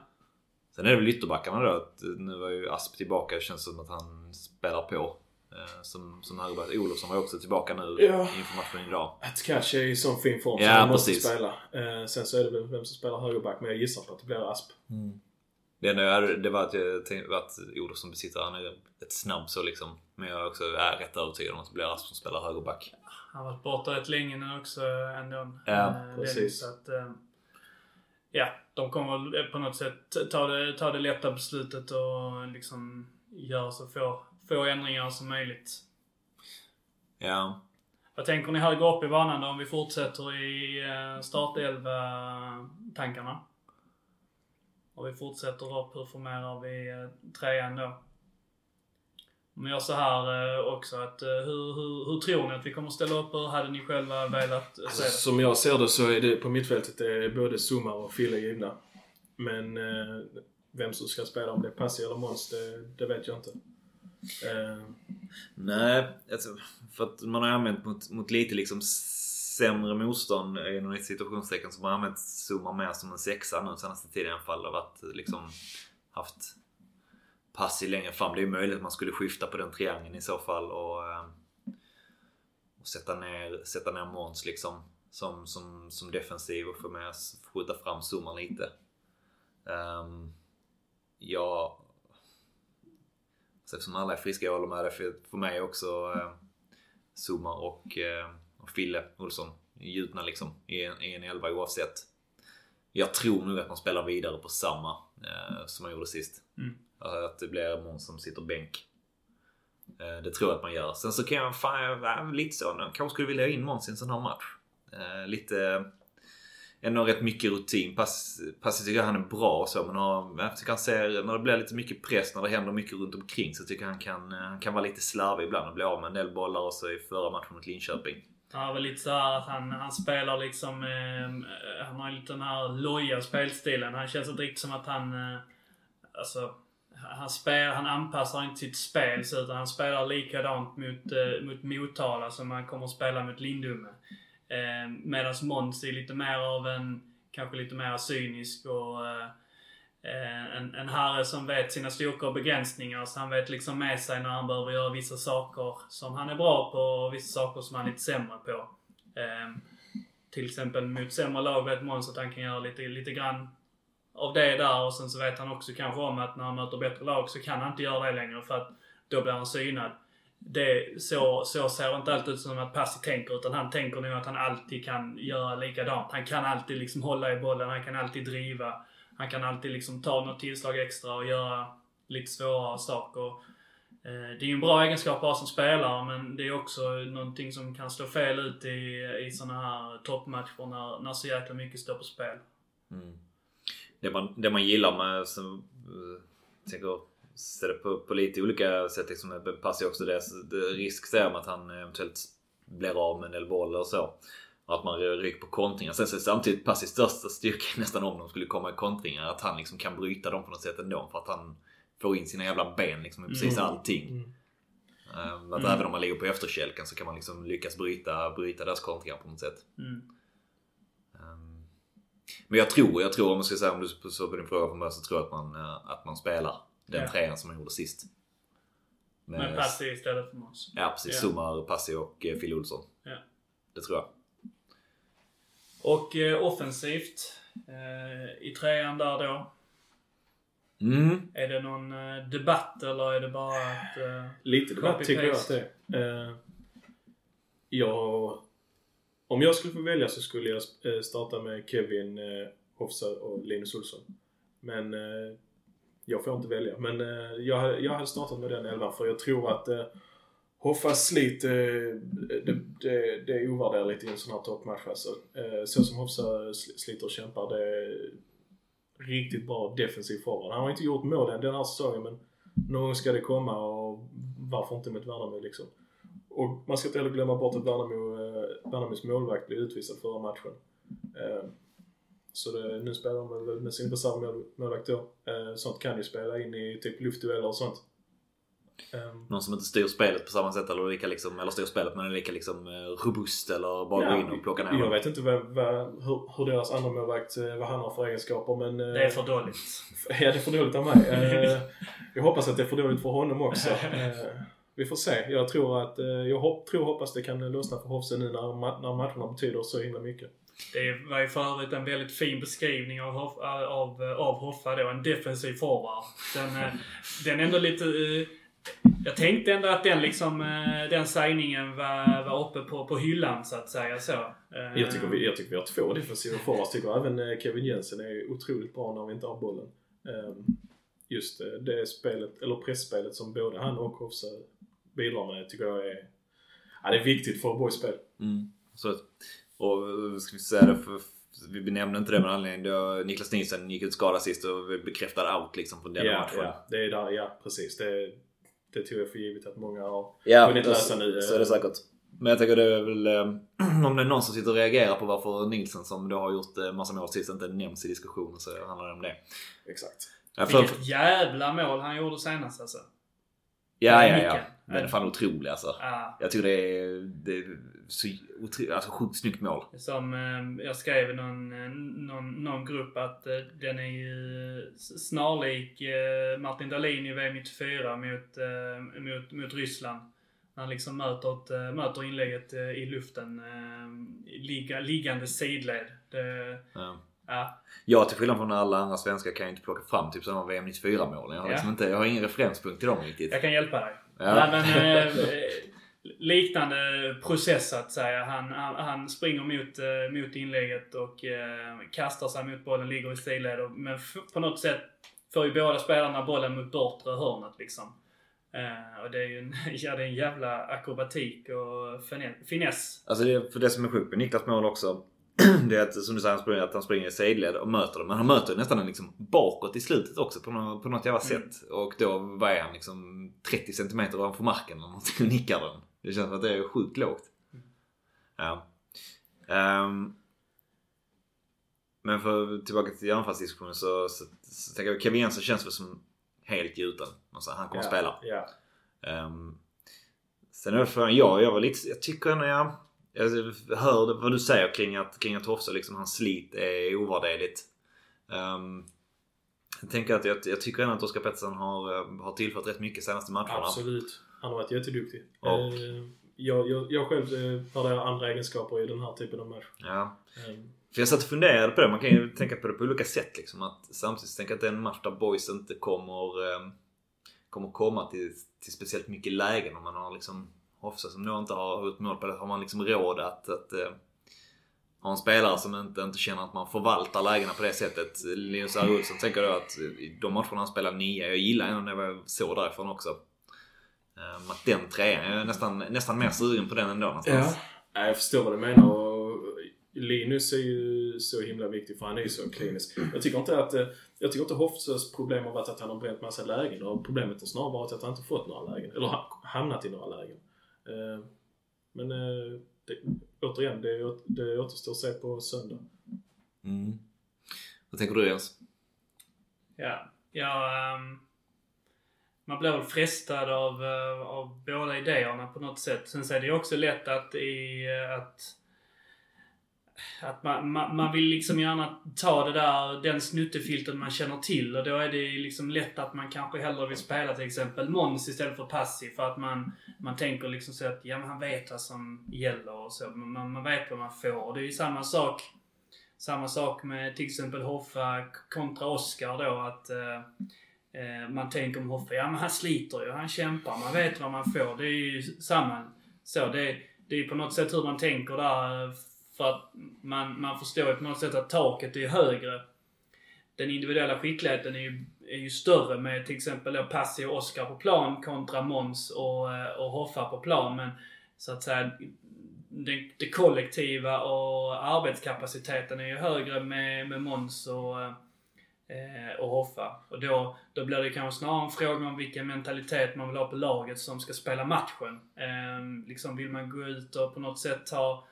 Sen är det väl ytterbackarna då. Att nu var ju Asp tillbaka. Det känns som att han spelar på. Eh, som, som högerback. Olofsson var också tillbaka nu Ja. inför matchen idag. Atkash är i sån fin form så Ja, han måste precis. spela. Eh, sen så är det väl vem som spelar högerback men jag gissar på att det blir Asp. Det enda jag hade, det var att jag tänkte att Olofsson besitter, han är rätt snabb så liksom. Men jag är också är rätt övertygad om att det blir Asp som spelar högerback. Han har varit borta rätt länge nu också ändå. Ja, Eh, precis. Så att, eh, ja, de kommer väl på något sätt ta det, ta det lätta beslutet och liksom göra så få, få ändringar som möjligt. Ja. Vad tänker ni högre upp i banan då om vi fortsätter i eh, startelva-tankarna? Och vi fortsätter upp, hur formerar vi eh, trean då? Om jag gör så här eh, också att hur, hur, hur tror ni att vi kommer ställa upp? Hur hade ni själva velat Alltså, se det? som jag ser det så är det på mittfältet är både Zuma och Fille givna. Men vem som ska spela, om det är Passi eller Måns, det, det vet jag inte. Eh, Nej, alltså, för att man har använt mot, mot lite liksom sämre motstånd eh, inom ett situationstecken så man har använt Zuma mer som en sexa nu senaste tiden i alla fall. Varit eh, liksom haft pass i längre fram. Det är ju möjligt att man skulle skifta på den triangeln i så fall och, eh, och sätta ner, sätta ner Måns liksom som, som, som defensiv och få med skjuta fram Zuma lite. Ehm, um, jag så eftersom alla är friska, jag håller med dig. För, för mig också eh, Zuma och, eh, och Fille Olsson gjutna liksom i en, i en elva oavsett. Jag tror nog att man spelar vidare på samma eh, som man gjorde sist. Mm. Att det blir Måns som sitter bänk. Eh, det tror jag att man gör. Sen så kan jag fan, jag lite så, kanske skulle vilja ha in Måns i en sån här match. Eh, lite ändå rätt mycket rutin. Pass, Passi tycker jag han är bra och så men har, jag tycker han ser, när det blir lite mycket press, när det händer mycket runt omkring så tycker jag han kan, eh, han kan vara lite slarvig ibland och bli av med en del bollar och så i förra matchen mot Linköping. Han har väl lite såhär att han, han spelar liksom... Eh, han har ju lite den här loja spelstilen. Han känns inte riktigt som att han... Eh, alltså... Han, spel, han anpassar inte sitt spel så utan han spelar likadant mot, eh, mot Motala som han kommer att spela mot Lindume. Eh, Medan Måns är lite mer av en... Kanske lite mer cynisk och... Eh, eh, en, en herre som vet sina styrkor och begränsningar. Så han vet liksom med sig när han behöver göra vissa saker som han är bra på och vissa saker som han är lite sämre på. Eh, till exempel mot sämre lag vet Måns att han kan göra lite, lite grann av det där och sen så vet han också kanske om att när han möter bättre lag så kan han inte göra det längre för att då blir han synad. Det, så, så ser det inte alltid ut som att Passi tänker utan han tänker nog att han alltid kan göra likadant. Han kan alltid liksom hålla i bollen, han kan alltid driva. Han kan alltid liksom ta något tillslag extra och göra lite svårare saker. Eh, Det är ju en bra egenskap att ha som spelare men det är också någonting som kan slå fel ut i, i sådana här toppmatcher när, när så jäkla mycket står på spel. Mm. Det, man, det man gillar med... Som, uh, tänker se det på, på lite olika sätt. Liksom, Passi också det, det risk ser man att han eventuellt blir av med en del boll och så. Och att man rycker på kontringar. Sen så är samtidigt Passis största styrka nästan om de skulle komma i kontringar. Att han liksom kan bryta dem på något sätt ändå. För att han får in sina jävla ben liksom, i precis Mm. allting. Mm. Um, att Mm. även om man ligger på efterkälken så kan man liksom lyckas bryta, bryta deras kontringar på något sätt. Mm. Um, men jag tror, jag tror om man ska säga om du så på din fråga från början så tror jag att man, eh, att man spelar den Ja. trean som man gjorde sist. Med- Men Passi istället för Måns. Ja precis. Ja. Sumar, Passi och eh, Phil Olsson. Ja. Det tror jag. Och eh, offensivt eh, i trean där då. Mm. Är det någon eh, debatt eller är det bara att... Eh, Lite debatt tycker jag att det är. Eh, jag, om jag skulle få välja så skulle jag eh, starta med Kevin eh, Hofsa och Linus Olsson. Men eh, jag får inte välja. Men eh, jag, hade- jag hade startat med den elvan för jag tror att eh, Hoffas slit, eh, det, det, det är ovärderligt i en sån här toppmatch alltså. Eh, så som Hoffa sliter och kämpar, det är riktigt bra defensiv forward. Han har inte gjort mål än den här säsongen men någon gång ska det komma och varför inte mot Värnamo liksom. Och man ska inte heller glömma bort att Värnamo, eh, Värnamos målvakt blev utvisad förra matchen. Eh, så det, nu spelar de väl med sin reservmålvakt då. Eh, sånt kan ju spela in i typ luftdueller och sånt. Eh, Någon som inte styr spelet på samma sätt eller lika liksom, eller styr spelet men är lika liksom eh, robust eller bara går in och plockar ner Jag vet inte vad, vad, hur, hur deras andra målvakt, eh, vad han har för egenskaper men... eh, det är för dåligt. Ja, det är för dåligt av mig. Jag hoppas att det är för dåligt för honom också. Vi får se. Jag tror att, jag hopp, tror hoppas det kan lossna för Hofse nu när, när matcherna betyder så himla mycket. Det var ju för övrigt en väldigt fin beskrivning av, Hoff, av, av Hoffa då. En defensiv forward. Den, eh, den ändå lite... eh, Jag tänkte ändå att den liksom, eh, den sägningen var, var uppe på, på hyllan så att säga så. Eh, Jag tycker vi, jag tycker vi har två defensiva forwards. Tycker även eh, Kevin Jensen är otroligt bra när vi inte har bollen. Eh, Just eh, det spelet, eller pressspelet som både han och Hofse bidrar med tycker jag är... Ja, det är viktigt för Borgs spel. Mm. Så, att- och eh, ska vi säga det för vi nämnde inte det med anledning då Niklas Nielsen gick ut skadad sist och bekräftade out liksom från den ja, matchen. ja, det är där, ja precis. Det, det tog jag för givet att många har Ja, hunnit det- läsa nu. Så är det säkert. Men jag tänker det är väl eh, om det är någon som sitter och reagerar på varför Nilsson som då har gjort eh, massa mål sist inte nämns i diskussionen så handlar det om det. Exakt. Ja, för, Vilket jävla mål han gjorde senast alltså. ja, ja, ja. Den är fan otrolig alltså. Ah, Jag tycker det är, det är så otro, alltså, sjukt snyggt mål. som eh, jag skrev i någon, eh, någon, någon grupp att eh, den är ju snarlik eh, Martin Dahlin i VM 94 mot, mot, mot Ryssland. När han liksom möter, ett, möter inlägget i luften eh, ligga, liggande sidled. Det, Ja. ja, Jag till skillnad från alla andra svenskar kan ju inte plocka fram typ sådana VM 94 målen. Jag har, Ja. liksom inte, jag har ingen referenspunkt till dem riktigt. jag kan hjälpa dig. Ja. Nej, men, eh, liknande process att säga. Han, han, han springer mot, eh, mot inlägget och eh, kastar sig mot bollen, ligger i sidled. och- Men på något sätt får ju båda spelarna bollen mot bortre hörnet liksom. Eh, och det är ju en, ja, det är en jävla akrobatik och fine- finess. Alltså det, för det som är sjukt med Niklas mål också. Det är att, som du säger, han springer, att han springer i sidled och möter dem. Men han möter nästan liksom bakåt i slutet också på något, på något jävla Mm. sätt. Och då vad är han liksom 30 cm ovanför marken eller någonting och nickar den. Det känns som att det är sjukt lågt. Ja. Ehm, men för tillbaka till anfallsdiskussionen så, så, så tänker jag Kevin Jensen känns väl som helt gjuten. Alltså, han kommer att spela. Ja. Um, sen är det frågan, ja, jag var lite, jag tycker ändå jag, jag hör vad du säger kring att, kring att Hofsa liksom, hans slit är ovärderligt. Um, Jag tänker att jag, jag tycker ändå att Oskar Pettersson har, eh, har tillfört rätt mycket senaste matcherna. Absolut. Han har varit jätteduktig. Och- Eh, jag, jag, jag själv eh, värderar andra egenskaper i den här typen av match. Ja. Eh, För jag satt och funderade på det. Man kan ju tänka på det på olika sätt. Liksom. Att samtidigt tänka att det är en match där boys inte kommer, eh, kommer komma till, till speciellt mycket lägen. Om man har liksom Hofsa som nog inte har gjort mål på det. Har man liksom råd att, att eh, ha en spelare som inte, inte känner att man förvaltar lägena på det sättet. Linus R. Olsson tänker då att i de matcherna han spelar nia. Jag gillar ändå det jag såg därifrån också. Eh, att den trean, jag är nästan, nästan mer sugen på den ändå någonstans. Ja, jag förstår vad du menar. Och Linus är ju så himla viktig för han är ju så klinisk. Jag tycker inte att eh, jag tycker inte Hofsös problem har varit att han har bränt massa lägen. Och problemet har snarare varit att han inte fått några lägen. Eller ha- hamnat i några lägen. Eh, Men eh, det, återigen, det, det återstår att se på söndag. Mm. Vad tänker du Jens? Ja, ja ehm, man blir väl frestad av, eh, av båda idéerna på något sätt. Sen så är det ju också lätt att i att att man, man, man vill liksom gärna ta det där, den snuttefilten man känner till och då är det ju liksom lätt att man kanske hellre vill spela till exempel Måns istället för Passiv för att man, man tänker liksom så att ja men han vet vad som gäller och så. Man, man vet vad man får och det är ju samma sak samma sak med till exempel Hoffa kontra Oscar då att eh, eh, man tänker om Hoffa, ja men han sliter ju, han kämpar, man vet vad man får. Det är ju samma. Så det, det är ju på något sätt hur man tänker där. För att man, man förstår ju på något sätt att taket är högre. Den individuella skickligheten är ju, är ju större med till exempel då Passi och Oscar på plan kontra Måns och, och Hoffa på plan. Men så att säga det, det kollektiva och arbetskapaciteten är ju högre med, med Måns och, eh, och Hoffa. Och då, då blir det kanske snarare en fråga om vilken mentalitet man vill ha på laget som ska spela matchen. Eh, liksom vill man gå ut och på något sätt ta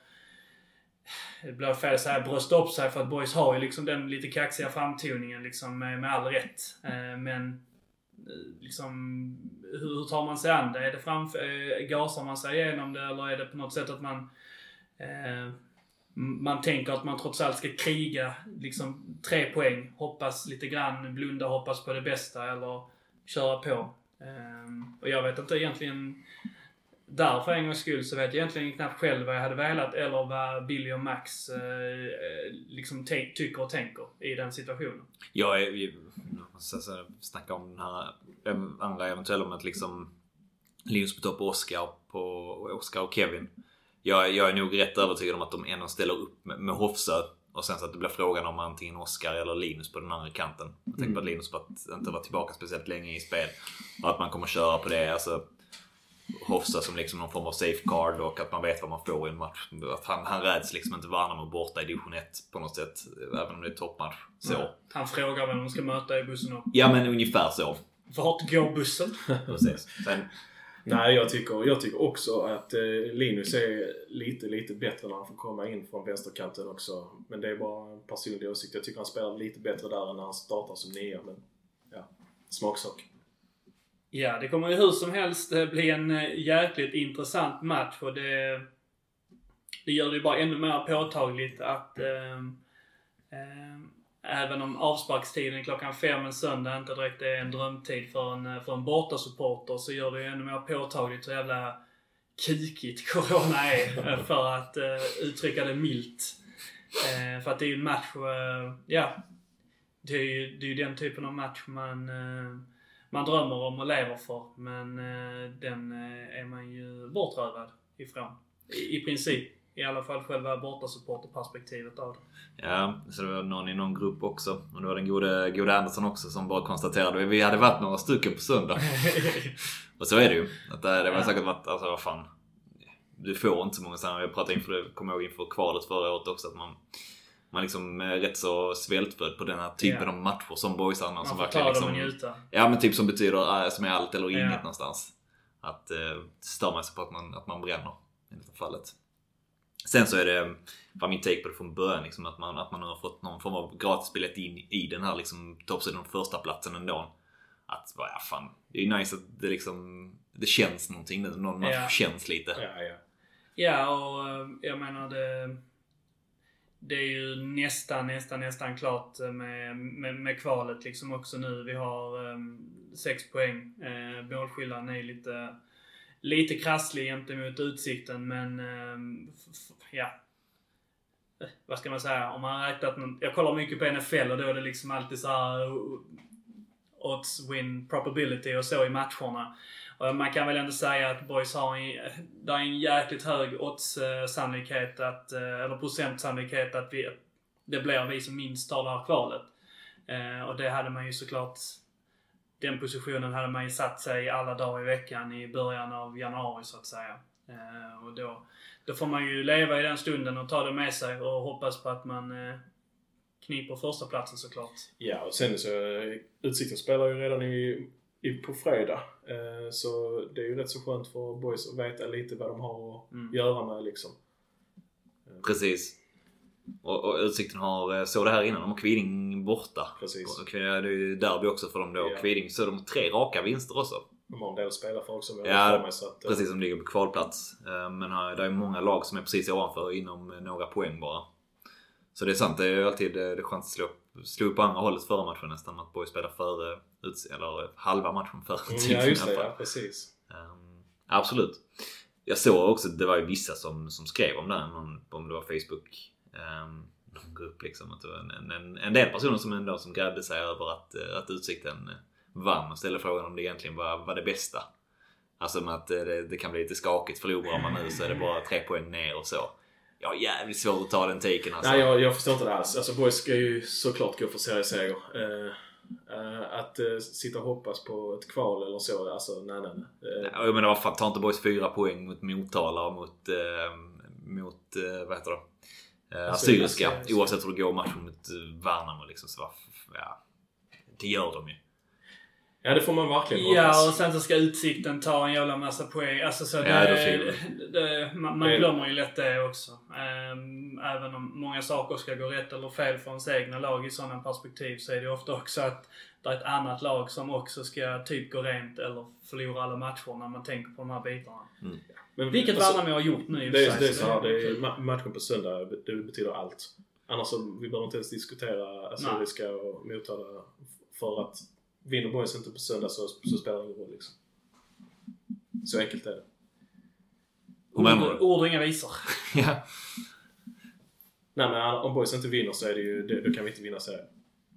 det blir fel att säga brösta upp sig för att boys har ju liksom den lite kaxiga framtoningen liksom med, med all rätt. Eh, men eh, liksom hur, hur tar man sig an det? Är det framför, eh, gasar man sig igenom det eller är det på något sätt att man eh, man tänker att man trots allt ska kriga liksom tre poäng, hoppas lite grann, blunda, hoppas på det bästa eller köra på. Eh, och jag vet inte egentligen där för en gångs skull så vet jag egentligen knappt själv vad jag hade velat eller vad Billy och Max eh, eh, liksom tycker och tänker i den situationen. Jag är... så- Snacka om den här em, andra eventuella om att liksom Linus på topp och Oscar på Oscar och Kevin. Jag, jag är nog rätt övertygad om att de ändå ställer upp med, med Hofsö. Och sen så att det blir frågan om antingen Oscar eller Linus på den andra kanten. Jag tänker på att Linus bara inte var tillbaka speciellt länge i spel. Och att man kommer köra på det. Alltså, Hofsa som liksom någon form av safeguard och att man vet vad man får i en match. Att han, han räds liksom inte Värnamo borta i division 1 på något sätt. Även om det är toppmatch. Så. Han frågar vem de ska möta i bussen upp. Ja men ungefär så. Vart går bussen? Precis. Sen, Nej, jag tycker, jag tycker också att eh, Linus är lite, lite bättre när han får komma in från vänsterkanten också. Men det är bara en personlig åsikt. Jag tycker han spelar lite bättre där än när han startar som nia. Men ja, smaksak. Ja, det kommer ju hur som helst eh, bli en eh, jäkligt intressant match och det, det gör det ju bara ännu mer påtagligt att eh, eh, även om avsparkstiden klockan fem en söndag inte direkt är en drömtid för en, eh, för en bortasupporter så gör det ju ännu mer påtagligt hur jävla kikigt Corona är för att eh, uttrycka det milt. Eh, för att det är ju en match, eh, ja. Det är ju det är ju den typen av match man eh, man drömmer om och lever för. Men eh, den eh, är man ju bortrövad ifrån. I, I princip. I alla fall själva bortasupporterperspektivet av det. ja, så det var någon i någon grupp också. Och det var den gode, gode Andersson också som bara konstaterade vi hade varit några stycken på söndag. Och så är det ju. Att det, det var Ja. säkert varit, alltså vad fan. Du får inte så många sådana. Jag pratade inför, kommer ihåg inför kvalet förra året också att man man liksom är rätt så svältfödd på den här typen Ja. av matcher som boysarna Man som verkligen liksom... och njuta. Ja men typ som betyder, äh, som är allt eller inget Ja. någonstans. Att eh, stör man sig på att man, att man bränner i detta fallet. Sen så är det, var min take på det från början, liksom, att, man, att man har fått någon form av gratisbiljett in i den här liksom, toppsidan, första platsen ändå. Att, ja fan, det är nice att det liksom, det känns någonting nu. Någon match Ja. känns lite. Ja, ja. Ja, och eh, jag menar det det är ju nästan, nästan, nästan klart eh, med, med, med kvalet liksom också nu. Vi har um, sex poäng. Uh, målskillnaden är lite, lite krasslig gentemot Utsikten men um, ja. Eh, vad ska man säga? Om man räknat Jag kollar mycket på NFL och då är det liksom alltid så här odds win probability och så i matcherna. Och man kan väl ändå säga att Boys har en, där är en jäkligt hög odds-sannolikhet att, eh, eller procentsannolikhet att vi, det blir vi som minst tar det här kvalet. Eh, och det hade man ju såklart, den positionen hade man ju satt sig alla dagar i veckan i början av januari så att säga. Eh, och då, då får man ju leva i den stunden och ta det med sig och hoppas på att man kniper första platsen såklart. Ja, och sen så Utsikten spelar ju redan i, på fredag. Eh, så det är ju rätt så skönt för boys att veta lite vad de har att mm. göra med liksom. Precis. Och, och Utsikten har, eh, såg det här innan, de har Kviding borta. Precis. Och det är ju derby också för dem då. Ja. Kviding, så de har tre raka vinster också. De har en del att spela för också. Ja, mig, så att, precis. Som ligger på kvalplats. Eh, men det är många lag som är precis ovanför inom några poäng bara. Så det är sant, det är ju alltid det är chans att slå, upp på andra hållet förra matchen nästan. Att Borg spelar före, eller halva matchen före mm, Ja just det, ja precis. Um, absolut. Jag såg också, det var ju vissa som, som skrev om det, någon, om det var Facebook. Um, någon grupp liksom. Att det var en, en, en del personer som ändå som grävde sig över att, att Utsikten vann och ställde frågan om det egentligen var, var det bästa. Alltså med att det, det kan bli lite skakigt. Förlorar man nu så är det bara tre poäng ner och så jag har jävligt svårt att ta den taken alltså. Nej, jag, jag förstår inte det alls. Alltså Boys ska ju såklart gå för serieseger. Uh, uh, att uh, sitta och hoppas på ett kval eller så, alltså nej nej nej. Uh, jag menar vad fan, tar inte Boys fyra poäng mot Motala och mot, mot vad heter det? Assyriska. Oavsett hur det går matchen mot Värnamo liksom. Så, ja, det gör de ju. Ja det får man verkligen hoppas. Ja och sen så ska Utsikten ta en jävla massa poäng. Alltså så det, ja, det, det, man, man glömmer ju lätt det också. Um, även om många saker ska gå rätt eller fel för ens egna lag i sådana perspektiv så är det ofta också att det är ett annat lag som också ska typ gå rent eller förlora alla matcher när man tänker på de här bitarna. Mm. Men, Vilket alltså, Värnamo har gjort nu i det, är, det är så här, det är matchen på söndag, det betyder allt. Annars så, vi behöver inte ens diskutera Assyriska och Motala för att vinner Boys inte på söndag så, så spelar det ingen roll liksom. Så enkelt är det. Ord, ord och inga visor. ja. Nej men om Boys inte vinner så är det ju, då kan vi inte vinna serien.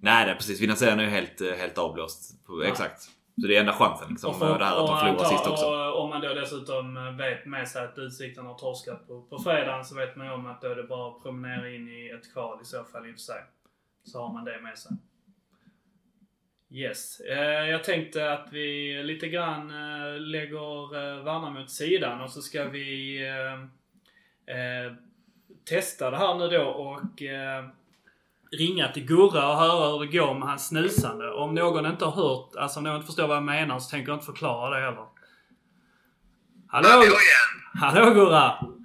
Nej, det är precis. Vinna serien är ju helt, helt avblåst. Exakt. Så det är enda chansen liksom. Och för, det här att de förlorar sist också. Och om man då dessutom vet med sig att Utsikten har torskat på, på fredagen så vet man ju om att då är det bara att promenera in i ett kval i så fall i och för sig. Så har man det med sig. Yes. Eh, jag tänkte att vi lite grann eh, lägger eh, Värnamo åt sidan och så ska vi testa det här nu då och ringa till Gurra och höra hur det går med hans snusande. Om någon inte har hört, alltså om någon inte förstår vad jag menar så tänker jag inte förklara det heller. Hallå! Hallå igen! Hallå Gurra!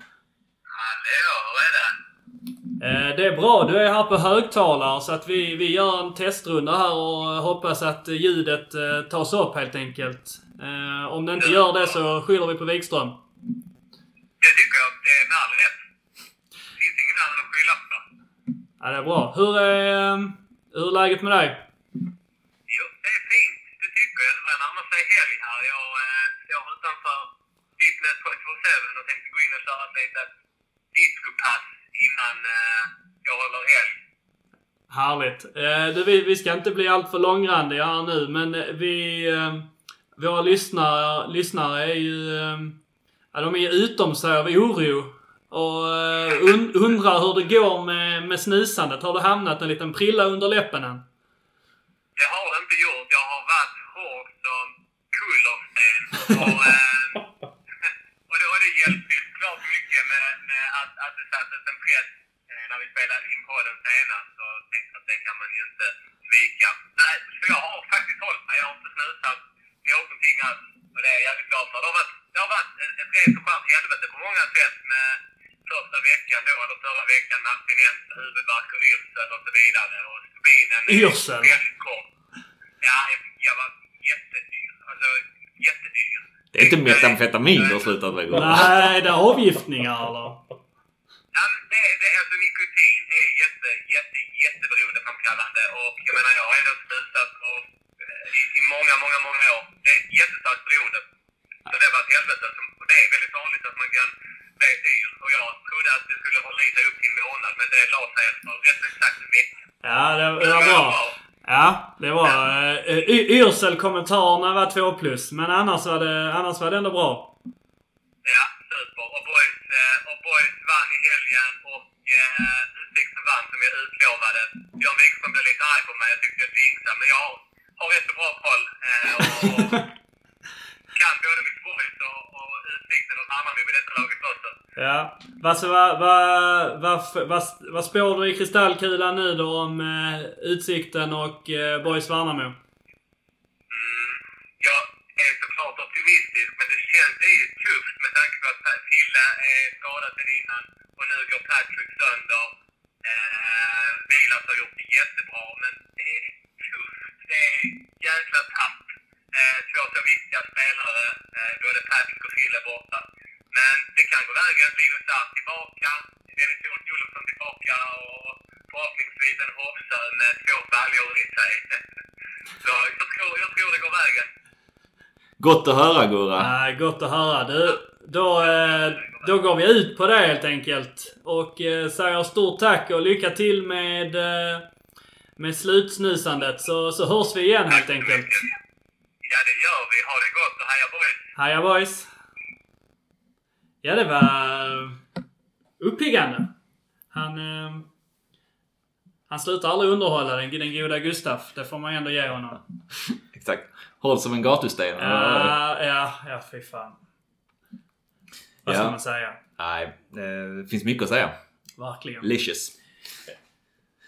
Eh, det är bra. Du är här på högtalare så att vi, vi gör en testrunda här och hoppas att ljudet eh, tas upp helt enkelt. Eh, om det inte gör det så skyller vi på Wikström. Det tycker jag. Det är med all rätt. Det finns ingen annan att skylla på. Ja, det är bra. Hur är, hur är läget med dig? Jo, det är fint. Det tycker jag. Det börjar närma sig helg här. Jag står utanför Fitness 24-7 och tänkte gå in och köra ett litet discopass innan eh, jag håller helg. Härligt. Eh, du, vi, vi ska inte bli alltför långrandiga här nu, men eh, vi... Eh, våra lyssnare, lyssnare är ju... Eh, ja, de är utom sig av oro. Och eh, und, undrar hur det går med, med snusandet. Har du hamnat en liten prilla under läppen än? Det har det inte gjort. Jag har varit hård som kullersten. Och, eh, och, det, och det hjälpte ju klart mycket med, med att, att det sattes en press eh, när vi spelade in podden senast. Och tänkte att det kan man ju inte svika. Nej, så jag har faktiskt hållit mig. Jag har inte snusat någonting alls. Och det är jag jävligt glad för. Det har varit, det har varit ett rent och skärt helvete på många sätt med första veckan då, eller förra veckan med abstinens, huvudvärk och yrsel och så vidare. Och spinen yrsel? väldigt kort. Ja, jag var jättedyr. Alltså, jättedyr. Det är inte metamfetamin du har slutat med? Nej, det är avgiftningar eller? Ja, det, det, alltså nikotin är beroendeframkallande. Och jag menar, jag har ändå snusat och, eh, i, i många, många, många år. Det är ett jättestarkt beroende. Så det var ett helvete. Så- Och det är väldigt vanligt att man kan bli yr. Och jag trodde att det skulle hålla i sig upp till en månad, men det la sig efter rätt exakt en vecka. Ja, det, det var bra. Ja, det var... Uh, yrselkommentarerna var två plus. Men annars var det, annars var det ändå bra. Ja, super. Och boys, och boys vann i helgen och eh, Utsikten vann som jag utlovade. Björn Wikström blev lite arg på mig. Jag tyckte jag jinxade. Men jag har, har rätt så bra koll. Eh, och, och kan både mitt boys och, och Utsikten och Hammarby vid detta laget också. Ja. Vad, så, vad, vad, vad, vad, vad spår du i kristallkulan nu då om eh, Utsikten och eh, Boys Värnamo? Mm. Jag är såklart optimistisk, men det känns ju med tanke på att Fille är skadad sen innan och nu går Patrick sönder. Eh, Vilas har gjort det jättebra, men det är tufft. Det är jäkla tapp. Eh, två så viktiga spelare, eh, både Patrick och Fille borta. Men det kan gå vägen. Linus Dahl tillbaka, Dennis Olofsson tillbaka och förhoppningsvis en Hofsö med två baljor i sig. Så jag tror, jag tror det går vägen. Gott att höra Gurra. Ja, gott att höra. Du, då, eh, då går vi ut på det helt enkelt. Och eh, säger stort tack och lycka till med, eh, med slutsnusandet. Så, så hörs vi igen helt enkelt. Ja, det gör vi. Ha det gott och heja boys! Hiya boys! Ja, det var uppiggande. Han, han slutar aldrig underhålla den, den goda Gustaf. Det får man ändå ge honom. Exakt. Håll som en gatusten. Ja, ja, ja fy fan. Vad ska man säga? Nej, eh, det finns mycket att säga. Verkligen. Licious.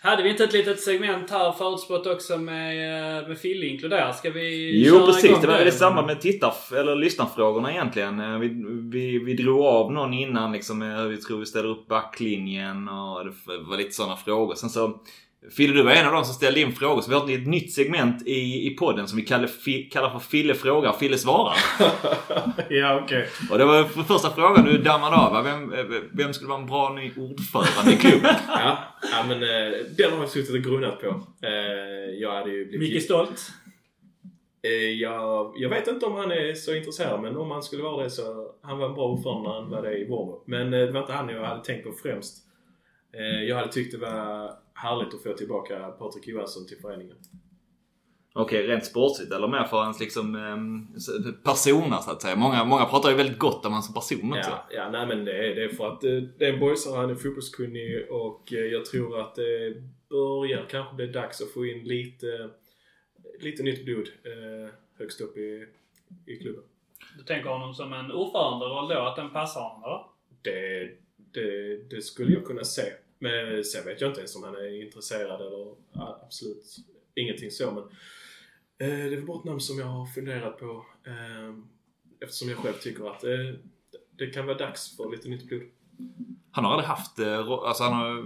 Hade vi inte ett litet segment här förutspått också med, eh, med Fille inkluderat? Ska vi Jo precis, det var i samband med tittar eller lyssnarfrågorna egentligen. Eh, Vi, vi, vi drog av någon innan liksom vi tror vi ställer upp backlinjen och det var lite sådana frågor. Sen så Fille, du var en av de som ställde in frågor så vi har ett nytt segment i, i podden som vi kallar, fi, kallar för Fille frågar, Fille svarar. ja, okej. Och det var för första frågan du dammade av. Vem, vem skulle vara en bra ny ordförande i klubben? Ja, ja, men eh, den har jag suttit och grunnat på. Eh, jag hade ju blivit... Micke Stolt. Eh, jag, jag vet inte om han är så intresserad men om han skulle vara det så... Han var en bra ordförande när han var det i Warmo. Men det var inte han jag hade tänkt på främst. Jag hade tyckt det var härligt att få tillbaka Patrik Johansson till föreningen. Okej, rent sportsligt eller mer för hans liksom ehm, persona så att säga. Många, många pratar ju väldigt gott om hans som person också. Ja, ja nej men det är, det är för att eh, det är en boysare, han är fotbollskunnig och eh, jag tror att det börjar kanske bli dags att få in lite, lite nytt blod eh, högst upp i, i klubben. Du tänker honom som en ordföranderoll då? Att den passar honom eller? Det, det, det skulle jag kunna se. Men sen vet jag inte ens om han är intresserad eller absolut ingenting så. Men eh, det är bara ett namn som jag har funderat på eh, eftersom jag själv tycker att eh, det kan vara dags för lite nytt blod. Han har aldrig haft, eh, alltså han har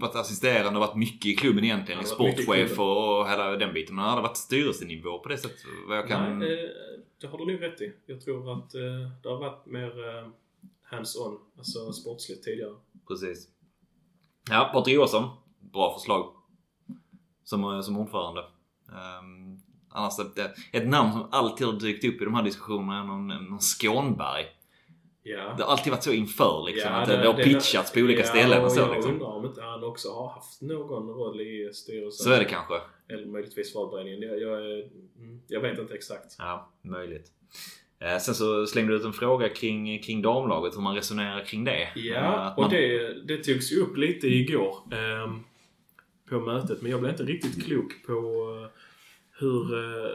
varit assisterande och varit mycket i klubben egentligen. Sportchef och, hela den biten. Men han har aldrig varit styrelsenivå på det sättet vad jag kan... Nej, eh, det har du nog rätt i. Jag tror att eh, det har varit mer hands-on, alltså sportsligt tidigare. Precis. Ja, Patrik Johansson. Bra förslag. Som, eh, som ordförande. Um, annars, det, ett namn som alltid har dykt upp i de här diskussionerna är någon, någon Skånberg. Ja. Det har alltid varit så inför liksom. Ja, att det, det har pitchats på olika ja, ställen och så jag liksom. undrar om inte han också har haft någon roll i styrelsen. Så är det kanske. Eller möjligtvis valberedningen. Jag, jag, mm, jag vet inte exakt. Ja, möjligt. Eh, sen så slängde du ut en fråga kring, kring damlaget, hur man resonerar kring det. Eh, Ja, att och man, det, det togs ju upp lite igår ehm, på mötet. Men jag blev inte riktigt klok på eh, hur... eh,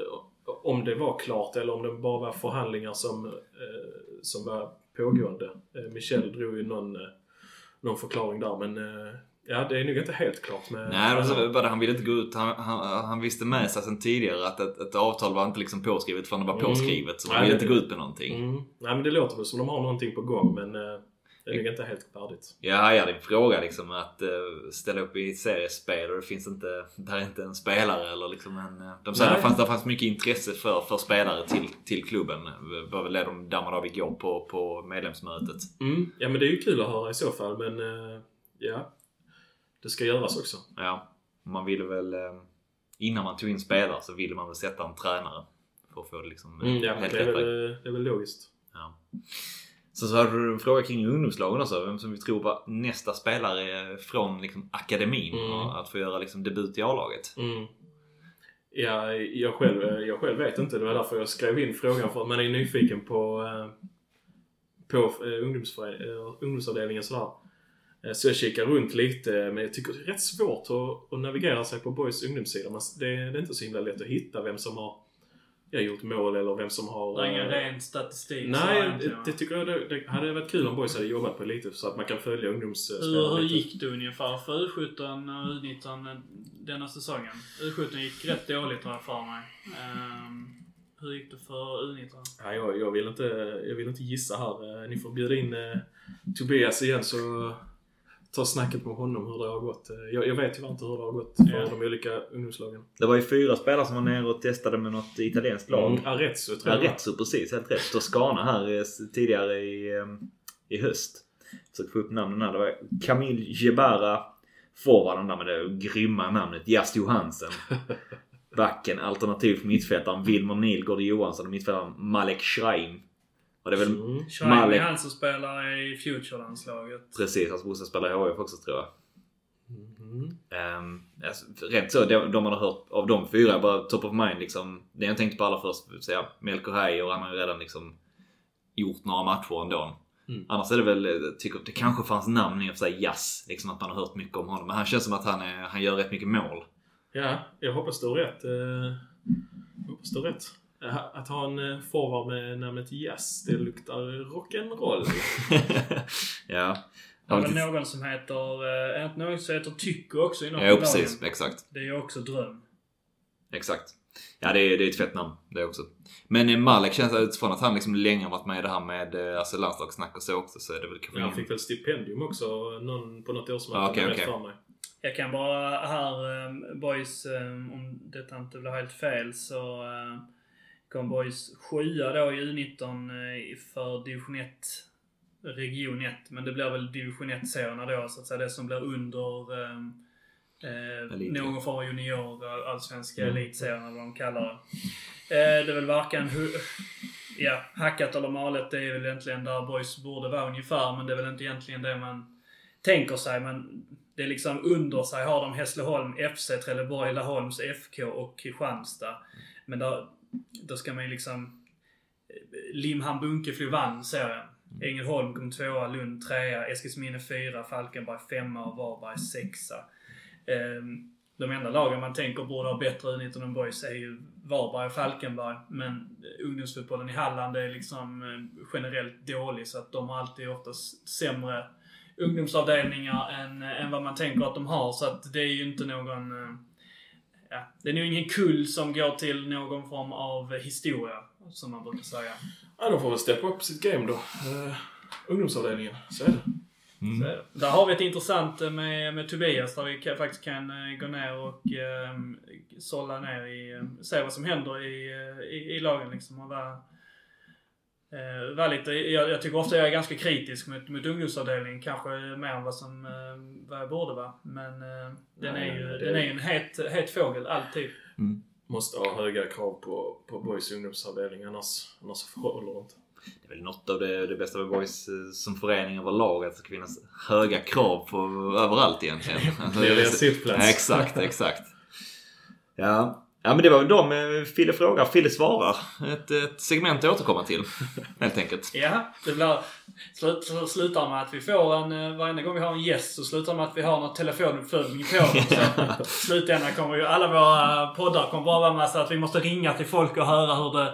om det var klart eller om det bara var förhandlingar som, eh, som var pågående. Eh, Michel drog ju någon, eh, någon förklaring där men eh, ja, det är nog inte helt klart med... Nej, men det, han ville inte gå ut. Han, han, han visste med sig sen tidigare att ett, ett avtal var inte liksom påskrivet förrän det var Mm. påskrivet. Så han ville det- inte gå ut med någonting. Mm. Nej men det låter väl som de har någonting på gång men eh, det är nog inte helt färdigt. Jag hajade din fråga liksom att eh, ställa upp i ett seriespel och det finns inte, där är inte en spelare eller liksom en... eh, De sa att det fanns, det fanns mycket intresse för, för spelare till, till klubben. Det var väl det de dammade av igår på, på medlemsmötet. Mm. Ja men det är ju kul att höra i så fall men eh, ja. Det ska göras också. Ja. Man ville väl... Eh, innan man tog in spelare så ville man väl sätta en tränare. För att få det liksom eh, Mm, ja, helt det, är väl, det är väl logiskt. Ja. Så, så hade du en fråga kring ungdomslagen också. Vem som vi tror var nästa spelare från liksom, akademin. Mm. Att få göra liksom, debut i A-laget. Mm. Ja, jag själv, jag själv vet inte. Det var därför jag skrev in frågan. För att man är nyfiken på, eh, på eh, eh, ungdomsavdelningen sådär. Eh, Så jag kikar runt lite. Men jag tycker det är rätt svårt att, att navigera sig på Boys ungdomssida. Man- Det, det är inte så himla lätt att hitta vem som har ja, gjort mål eller vem som har... Det är ingen eh, ren statistik. Nej, det, det tycker jag det, det hade varit kul om Boys hade jobbat på lite så att man kan följa ungdomsspelare Hur, hur gick det ungefär för U17 och U19 denna säsongen? U17 gick rätt dåligt har jag för mig. Ehm, hur gick det för U19? Ja, jag, jag, vill inte, jag vill inte gissa här. Eh, Ni får bjuda in eh, Tobias igen så ta snacket med honom hur det har gått. Eh, Jag, jag vet tyvärr inte hur det har gått för Ja. de olika ungdomslagen. Det var ju fyra spelare som var nere och testade med något italienskt lag. Mm, Arezzo tror Ja, jag. så precis. Helt rätt. Toscana här eh, tidigare i, eh, i höst. Försökte få upp namnen här. Det var Camille Gebara. Forwarden där med det grymma namnet. Jas Johansen. Backen, alternativ för mittfältaren Wilmer Nilgård Johansson och mittfältaren Malek Schreim. Och det är väl Mm. Malek. han som spelar i Future-landslaget. precis hans brorsa spelar i HIF också tror jag. Mhm. Um, alltså, rent så, de, de man har hört av de fyra, bara top of mind liksom. Det jag tänkte på allra först, så ja, Melker Heijer, han har ju redan liksom gjort några matcher ändå. Mm. Annars är det väl, jag tycker det kanske fanns namn i och för sig, Jazz, liksom att man har hört mycket om honom. Men han känns som att han, är, han gör rätt mycket mål. Ja, jag hoppas du har rätt. eh, Jag hoppas du har rätt. Att ha en eh, forward med namnet Jazz, det luktar rock'n'roll. ja. Det Han är var väl lite, någon som heter, är det inte någon som heter Tycho också i något ja, precis. Exakt. Det är ju också dröm. Exakt. Ja, det är, det är ett fett namn det också. Men eh, Malek känns utifrån att han liksom länge varit med i det här med alltså landslagssnack och så också så är det väl kanske Han ingen- fick väl stipendium också någon, på något år som Ja, jag okej, rätt okej. för mig. Jag kan bara här, boys, om detta inte blir helt fel så uh, kom boys sjua då i U19 uh, för division 1, region 1. Men det blir väl division 1-serierna då, så att säga. Det som blir under eh, Elit. någon form av junior, eh, allsvenska Mm. elitserien eller vad de kallar det. Eh, det är väl varken ja, hackat eller malet. Det är väl egentligen där boys borde vara ungefär, men det är väl inte egentligen det man tänker sig. Men det är liksom under sig har de Hässleholm FC, Trelleborg, Laholms FK och Kristianstad. Men då, då ska man ju liksom... Limhamn Bunkeflo vann serien. Ängelholm kom tvåa, Lund trea, Eskilsminne fyra, Falkenberg femma och Varberg sexa. Ehm, de enda lagen man tänker borde ha bättre U19 än Boys är ju Varberg och Falkenberg. Men ungdomsfotbollen i Halland är liksom eh, generellt dålig så att de har alltid oftast sämre ungdomsavdelningar än, än vad man tänker att de har. Så att det är ju inte någon... Ja, det är nog ingen kull som går till någon form av historia, som man brukar säga. Ja, de får väl steppa upp sitt game då. Uh, ungdomsavdelningen, så är det. Mm. Så. Där har vi ett intressant eh, med, med Tobias där vi kan, faktiskt kan eh, gå ner och eh, sålla ner i, eh, se vad som händer i, i, i lagen liksom och vara, eh, lite, jag, jag tycker ofta jag är ganska kritisk mot, mot ungdomsavdelningen, kanske mer än vad som, eh, vad jag borde vara. Men eh, den, Nej, är ju, det- den är ju en het, het fågel, alltid. Måste ha höga krav på, på Boys ungdomsavdelning annars, annars håller det inte. Det är väl något av det, det bästa med boys eh, som förening överlag. Att det ska finnas höga krav på överallt egentligen. Det är sittplats. Ja, exakt, exakt. Ja. Ja, men det var väl de eh, Fille frågar, Fille svarar. Ett, ett segment att återkomma till. Helt enkelt. Ja, det blir, så slutar med att vi får en, eh, varenda gång vi har en gäst så slutar med att vi har någon telefonuppföljning på. Så i slutändan kommer ju alla våra poddar kommer bara vara så att vi måste ringa till folk och höra hur det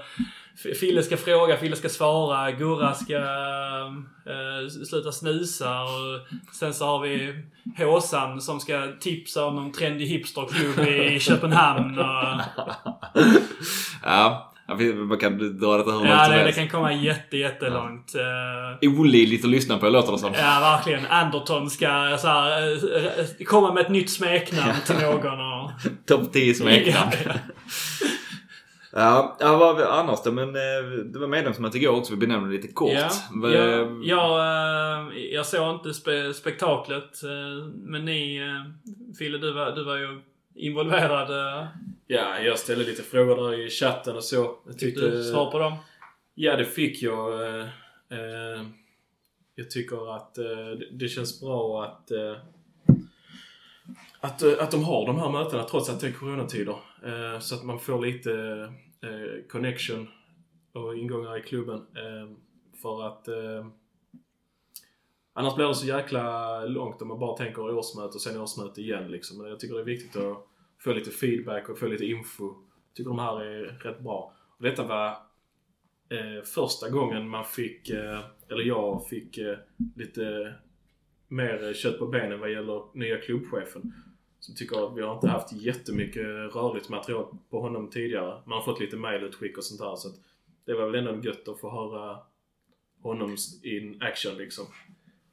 Fille ska fråga, Fille ska svara, Gurra ska eh, sluta snusa och sen så har vi Håsan som ska tipsa om någon trendig hipsterklubb i Köpenhamn och... Ja, ja, man kan dra detta hur långt Ja, som det, det helst. kan komma jätte, jättelångt. Eh, Olidligt att lyssna på låter det som. Ja, verkligen. Anderton ska så här, eh, eh, komma med ett nytt smeknamn till någon och... Topp 10 smeknamn. Ja, Ja, ja, vad har vi annars då? Men eh, det var medlemsmöte igår också. Vi benämnde lite kort. Ja, Vad- ja, jag, eh, jag såg inte spe, spektaklet. eh, Men ni, eh, Fille, du var, du var ju involverad. eh, Ja, jag ställde lite frågor där i chatten och så. Jag Fick du svar på dem? Ja, det fick jag. Eh, eh, jag tycker att eh, det- känns bra att, eh, att, eh, att de har de här mötena trots att det är coronatider. Eh, så att man får lite eh, connection och ingångar i klubben. Eh, för att eh, annars blir det så jäkla långt om man bara tänker årsmöte och sen årsmöte igen. Liksom. Men jag tycker det är viktigt att få lite feedback och få lite info. Jag tycker de här är rätt bra. Och detta var eh, första gången man fick, eller jag fick lite mer kött på benen vad gäller nya klubbchefen. Så tycker att vi har inte haft jättemycket rörligt material på honom tidigare. Man har fått lite mailutskick och sånt där. Så att det var väl ändå gött att få höra honom in action liksom.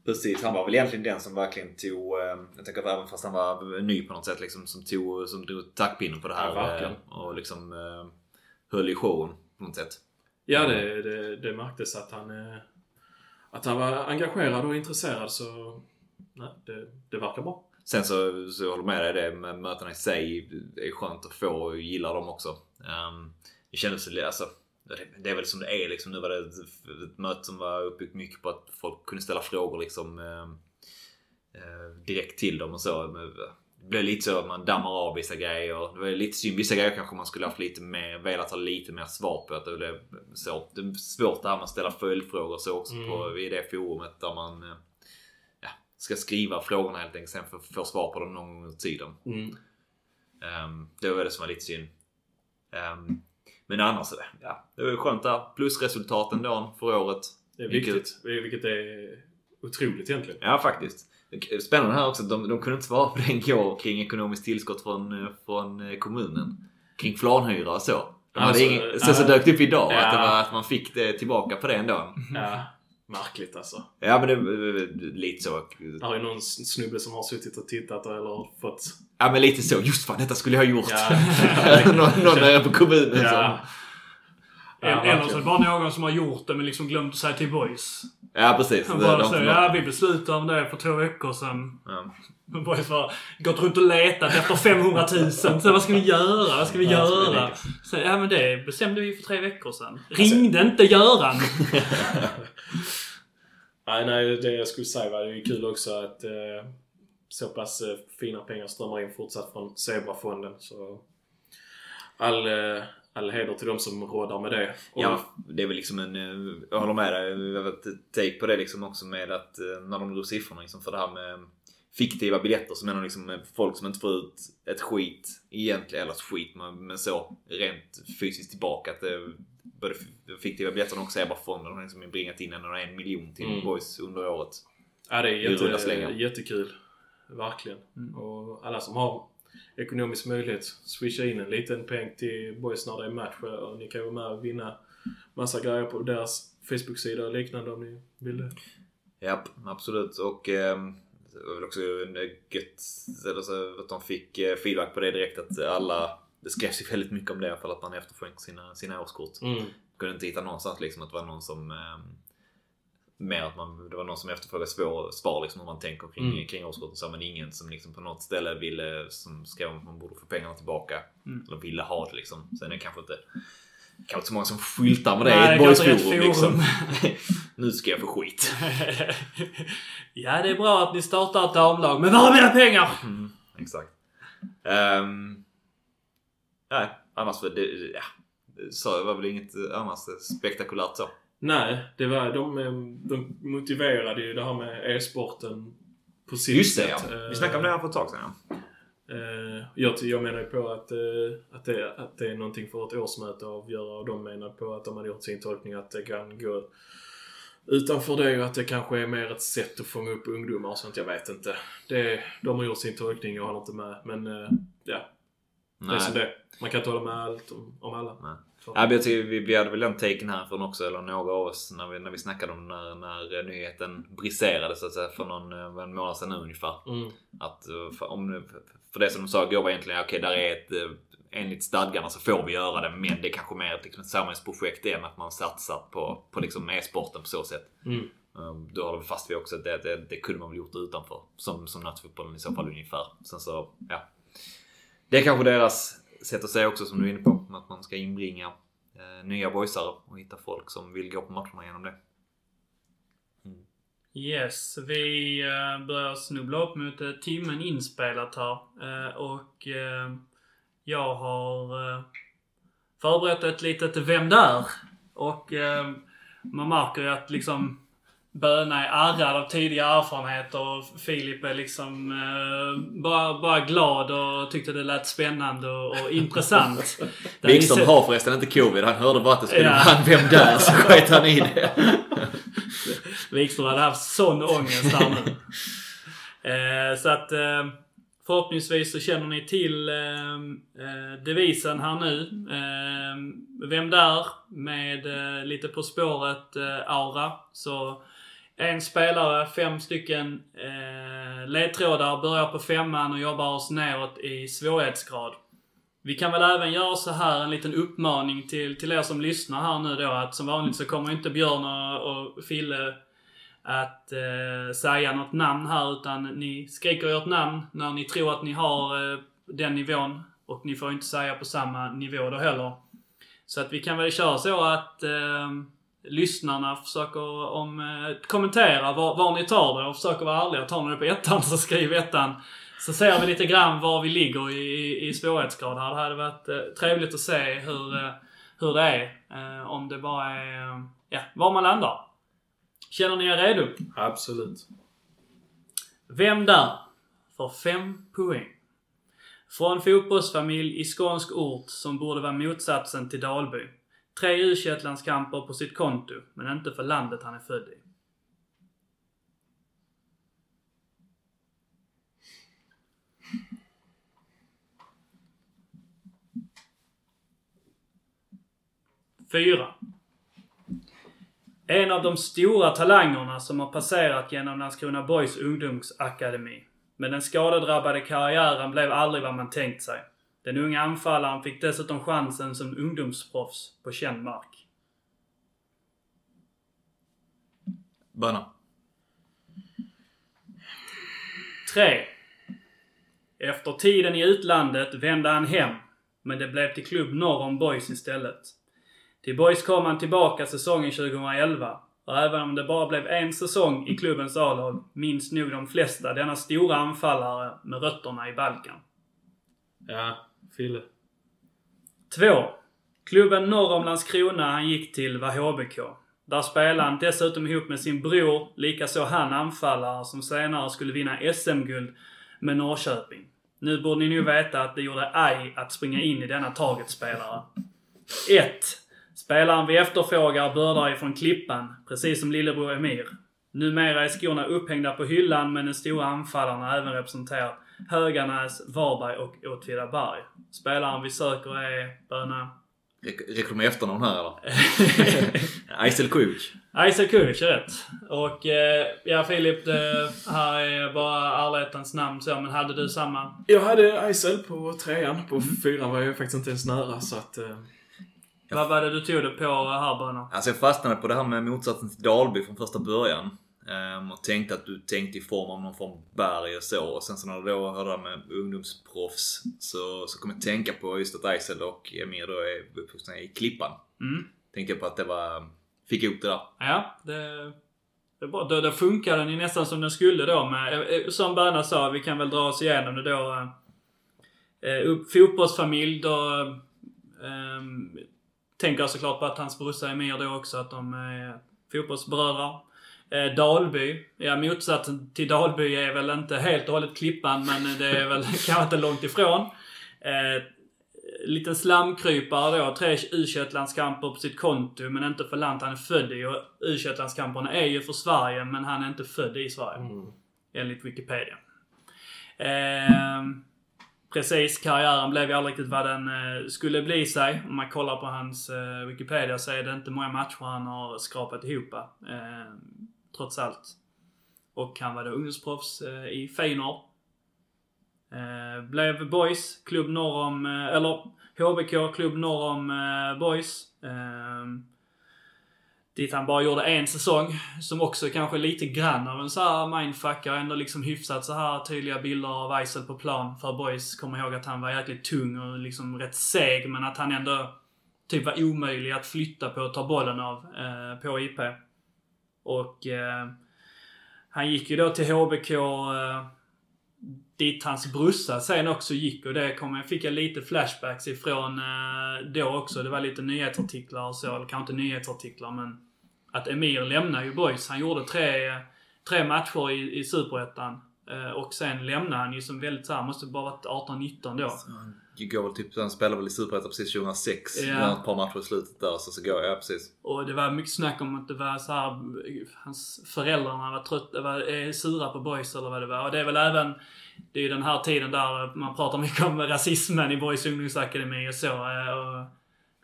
Precis, han var väl egentligen den som verkligen tog, eh, jag tänker att även fast han var ny på något sätt, liksom, som tog, som drog taktpinnen på det här Ja, eh, och liksom eh, höll i showen på något sätt. Ja, det, det, det märktes att han, att han var engagerad och intresserad så nej, det, det verkar bra. Sen så, så jag håller med dig, det med mötena i sig är skönt att få och gilla dem också. Um, det kändes alltså, det, det är väl som det är liksom. Nu var det ett, ett möte som var uppbyggt mycket på att folk kunde ställa frågor liksom ehm, eh, direkt till dem och så. Men Det blev lite så att man dammar av vissa grejer. Det var lite synd. Vissa grejer kanske man skulle haft lite mer, velat ha lite mer svar på. Att det blev så. Det är svårt det här med att ställa följdfrågor så också på, i det forumet där man eh, ska skriva frågorna helt enkelt. Sen få få svar på dem någon gång under tiden. Mm. Um, det var det som var lite synd. Ehm, men annars, ja, det var ju skönt där. Plusresultaten då för året. Det är Vilket- viktigt. Vilket är otroligt egentligen. Ja, faktiskt. Spännande här också. De, de kunde inte svara på det igår kring ekonomiskt tillskott från, från kommunen. Kring planhyra och så. De Alltså, ingen, sen så ja. dök det upp idag Ja. att, det var, att man fick det tillbaka på det ändå. Ja, märkligt alltså. Ja, men det var lite så. Där är någon snubbe som har suttit och tittat eller fått... Ja, men lite så. Just fan, detta skulle jag ha gjort. Ja. någon, någon nere på kommunen Ja. som... Eller så är det bara någon som har gjort det men liksom glömt att säga till boys. Ja, precis. Han Det- bara de- ja vi beslutade om det för två veckor sedan. Ja. Boys bara gått runt och letat efter 500 000. Så vad ska vi göra? Vad ska vi göra? Så, ja men det bestämde vi för tre veckor sedan. Ringde inte Göran? Nej, nej, det jag skulle säga var det är kul också att eh, så pass eh, fina pengar strömmar in fortsatt från Zebrafonden. Så all, eh, all heder till de som råddar med det. Och, Ja, det är väl liksom en... eh, Jag håller med dig. Jag har ett take på det liksom också med att eh, när de drog siffrorna liksom för det här med fiktiva biljetter så menar liksom folk som inte får ut ett skit egentligen, eller skit men, så rent fysiskt tillbaka. Att det, både f- fiktiva biljetter och Zebrafonden har liksom bringat in en, en miljon till Mm. boys under året. Ja, det är jätte, jättekul. Verkligen. Mm. Och alla som har ekonomisk möjlighet, swisha in en liten peng till boys när det är match. Och ni kan vara med och vinna massa grejer på deras Facebook-sida och liknande om ni vill det. Ja, absolut. Och ehm, det var väl också gött eller så, att de fick eh, feedback på det direkt att alla det skrevs ju väldigt mycket om det i alla fall att man efterskänker sina, sina årskort. Mm. Kunde inte hitta någonstans liksom att det var någon som ehm, mer att man, det var någon som efterfrågade svår, svar liksom hur man tänker kring, Mm. kring årskort och så men ingen som liksom på något ställe ville som skrev att man borde få pengarna tillbaka. Mm. Eller ville ha det liksom. Sen är det kanske inte kanske inte så många som skyltar med det Nej, i ett boysforum liksom. nu ska jag få skit. ja det är bra att ni startar ett damlag. Men var är mina pengar? Mm, exakt. Um, nej, annars var det, ja, så det var väl inget annars spektakulärt så. Nej, det var, de, eh, de motiverade ju det här med e-sporten på sitt Just det ja. sätt. Vi snackade om det här för ett tag sedan ja. Eh, jag, jag menar ju på att, eh, att, det, att det är någonting för ett årsmöte att avgöra och de menar på att de har gjort sin tolkning att det kan gå utanför det och att det kanske är mer ett sätt att fånga upp ungdomar och sånt. Jag vet inte. Det, de har gjort sin tolkning, jag håller inte med. Men ja, det är som det. Man kan inte hålla med allt om, om alla. Nej. Ja, jag tycker vi, vi hade väl den taken härifrån också, eller några av oss, när vi, när vi snackade om när, när nyheten briserade så att säga för någon, eh, en månad sedan ungefär. Mm. Att eh, för, om, för det som de sa igår var egentligen, okej där är ett, eh, enligt stadgarna så får vi göra det, men det är kanske mer ett, liksom, ett samhällsprojekt än att man satsar på, på liksom e-sporten på så sätt. Mm. Um, Då håller vi fast vid också att det, det, det kunde man väl gjort utanför. Som, som nattfotbollen i så fall ungefär. Sen så, ja. det är kanske deras sätt att säga också som du är inne på. Att man ska inbringa eh, nya boysare och hitta folk som vill gå på matcherna genom det. Mm. Yes, vi eh, börjar snubbla upp mot eh, timmen inspelat här. Eh, och eh, jag har eh, förberett ett litet Vem där? Och eh, man märker ju att liksom Böna är ärrad av tidiga erfarenheter och Filip är liksom eh, bara, bara glad och tyckte det lät spännande och, och intressant. Wikström har förresten inte covid. Han hörde bara att det skulle Ja. han vem där så sket han i det. Wikström hade haft sån ångest här nu. Eh, så att eh, förhoppningsvis så känner ni till eh, eh, devisen här nu. Eh, vem där? Med lite På spåret eh, aura. Så en spelare, fem stycken eh, ledtrådar, börjar på femman och jobbar oss neråt i svårighetsgrad. Vi kan väl även göra så här en liten uppmaning till, till er som lyssnar här nu då att som vanligt så kommer inte Björn och, och Fille att eh, säga något namn här utan ni skriker ert namn när ni tror att ni har eh, den nivån. Och ni får inte säga på samma nivå då heller. Så att vi kan väl köra så att eh, lyssnarna försöker om, eh, kommentera var, var ni tar det och försöker vara ärliga. Tar ni det på ettan så skriv ettan. Så ser vi lite grann var vi ligger i, i, i svårighetsgrad här. Det hade varit eh, trevligt att se hur, eh, hur det är. Eh, om det bara är, eh, ja, var man landar. Känner ni er redo? Absolut. Vem där? Får fem poäng. Från fotbollsfamilj i skånsk ort som borde vara motsatsen till Dalby. Tre u landskamper på sitt konto, men inte för landet han är född i. Fyra. En av de stora talangerna som har passerat genom Landskrona Boys ungdomsakademi. Men den skadedrabbade karriären blev aldrig vad man tänkt sig. Den unga anfallaren fick dessutom chansen som ungdomsproffs på känd mark. Böna. 3. Efter tiden i utlandet vände han hem, men det blev till klubb norr om Boys istället. Till Boys kom han tillbaka säsongen 2011 och även om det bara blev en säsong i klubbens A-lag minns nog de flesta denna stora anfallare med rötterna i Balkan. Ja, Fille. Två. Klubben norr om Landskrona han gick till var HBK. Där spelade han dessutom ihop med sin bror, likaså han anfallare som senare skulle vinna SM-guld med Norrköping. Nu borde ni nog veta att det gjorde aj att springa in i denna targetspelare. 1. Spelaren vi efterfrågar bördar ifrån Klippan, precis som lillebror Emir. Numera är skorna upphängda på hyllan men den stora anfallaren har även representerat Höganäs, Varberg och Åtvidaberg. Spelaren vi söker är Böna Räcker det med efternamn här eller? Aysel Kujic. Isaac Kulic är rätt. Och eh, ja Filip, det här är bara ärlighetens namn så, men hade du samma? Jag hade Aisel på trean. På fyran var jag faktiskt inte ens nära så att... Eh, Vad var det du tog det på här Böna? Alltså jag fastnade på det här med motsatsen till Dalby från första början. Ehm, och tänkte att du tänkte i form av någon form av berg och så. Och sen så när du då hörde det med ungdomsproffs så, så kom jag tänka på just att Aysel och Emir då är uppvuxna i Klippan. Mm. Tänkte jag på att det var... Fick ihop det där. Ja, det... Det, bra. då, då funkar den ju nästan som den skulle då med, eh, som Böna sa, vi kan väl dra oss igenom det då. Eh, upp, fotbollsfamilj då... Eh, tänker jag såklart på att hans brorsa är med då också, att de är fotbollsbröder. Eh, Dalby. Ja, motsatsen till Dalby är väl inte helt och hållet Klippan, men det är väl kanske inte långt ifrån. Eh, liten slamkrypare då. Tre u landskamper på sitt konto, men inte för land han är född i. Och u landskamperna är ju för Sverige, men han är inte född i Sverige. mm. Enligt Wikipedia. Eh, precis, karriären blev ju aldrig riktigt vad den eh, skulle bli sig. Om man kollar på hans eh, Wikipedia så är det inte många matcher han har skrapat ihop. Eh, trots allt. Och han var då ungdomsproffs eh, i Feyenoord. Eh, blev Boys, klubb norr om, eh, eller HBK, klubb norr om eh, Boys. Eh, Dit han bara gjorde en säsong. Som också kanske lite grann av en så här mindfucker. Ändå liksom hyfsat så här tydliga bilder av Eisel på plan. För boys kommer ihåg att han var jäkligt tung och liksom rätt seg. Men att han ändå typ var omöjlig att flytta på och ta bollen av eh, på IP. Och eh, han gick ju då till HBK eh, dit hans brorsa sen också gick och det kom, fick jag lite flashbacks ifrån eh, då också. Det var lite nyhetsartiklar och så, eller kanske inte nyhetsartiklar men att Emir lämnade ju boys. Han gjorde tre, eh, tre matcher i, i Superettan. Eh, och sen lämnade han ju som väldigt såhär, måste bara varit 18-19 då. Han går väl typ, han spelade väl i Superettan precis 2006. Ja. Ja. Ett par matcher i slutet där så, så går jag, ja precis. Och det var mycket snack om att det var så här, hans föräldrarna var trötta, var är sura på boys eller vad det var. Och det är väl även, det är ju den här tiden där man pratar mycket om rasismen i boys ungdomsakademi och så. eh, Och,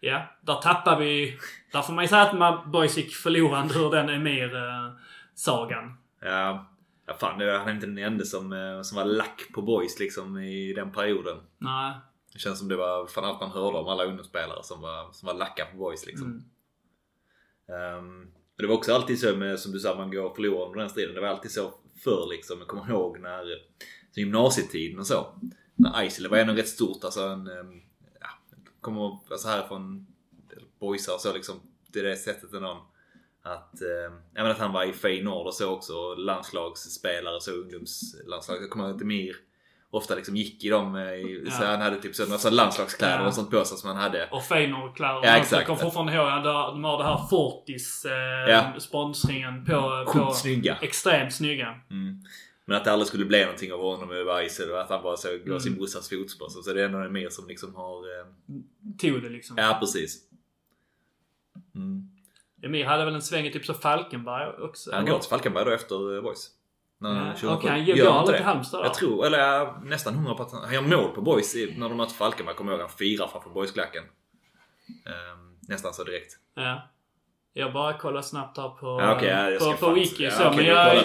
ja, där tappar vi, där får man ju säga att man, boys gick förlorande ur den Emir-sagan. Ja, ja fan, det- han är inte den enda som, eh, som var lack på boys liksom i den perioden. Nej. Det känns som det var fan allt man hörde om alla ungdomsspelare som var, som var lacka på boys liksom. Mm. Men det var också alltid så med, som du sa, man går och förlorar under den striden. Det var alltid så förr liksom. Jag kommer ihåg när gymnasietiden och så. När Eisele var ändå rätt stort. Alltså en, ehm, ja, kommer alltså härifrån boysar och så liksom. Det är det sättet ändå. Att, eh, att han var i Feyenoord och så också. Och landslagsspelare så ungdomslandslag. Jag kommer ihåg att Emir ofta liksom gick i dem. eh, I, så Ja. han hade typ sådana så landslagskläder Ja. och sånt på sig som han hade. Och Feyenoordkläder. Ja, exakt. Jag kommer fortfarande ihåg att de har det här Fortis eh, Ja. sponsringen på, på Sjukt snygga. extremt snygga. Mm. Men att det aldrig skulle bli någonting av honom över Eisel och att han bara så går Mm. sin brorsas fotspår. Så det är ändå mer som liksom har... Eh... Tog det liksom. Ja, precis. Mm. Emir hade väl en sväng i typ så Falkenberg också? Han går till Falkenberg då efter Boys. När han Ja, 2007. Okej, han Gör går han aldrig inte det? Halmstad då? Jag tror, eller jag är nästan hundra på att han, han gör mål på Boys när de möter Falkenberg. Kommer jag ihåg han firar framför Boys-klacken. Ehm, nästan så direkt. Ja. Jag bara kollar snabbt här på, Ja, okej, ja, på, på fan- Wiki ja, så. men har jag,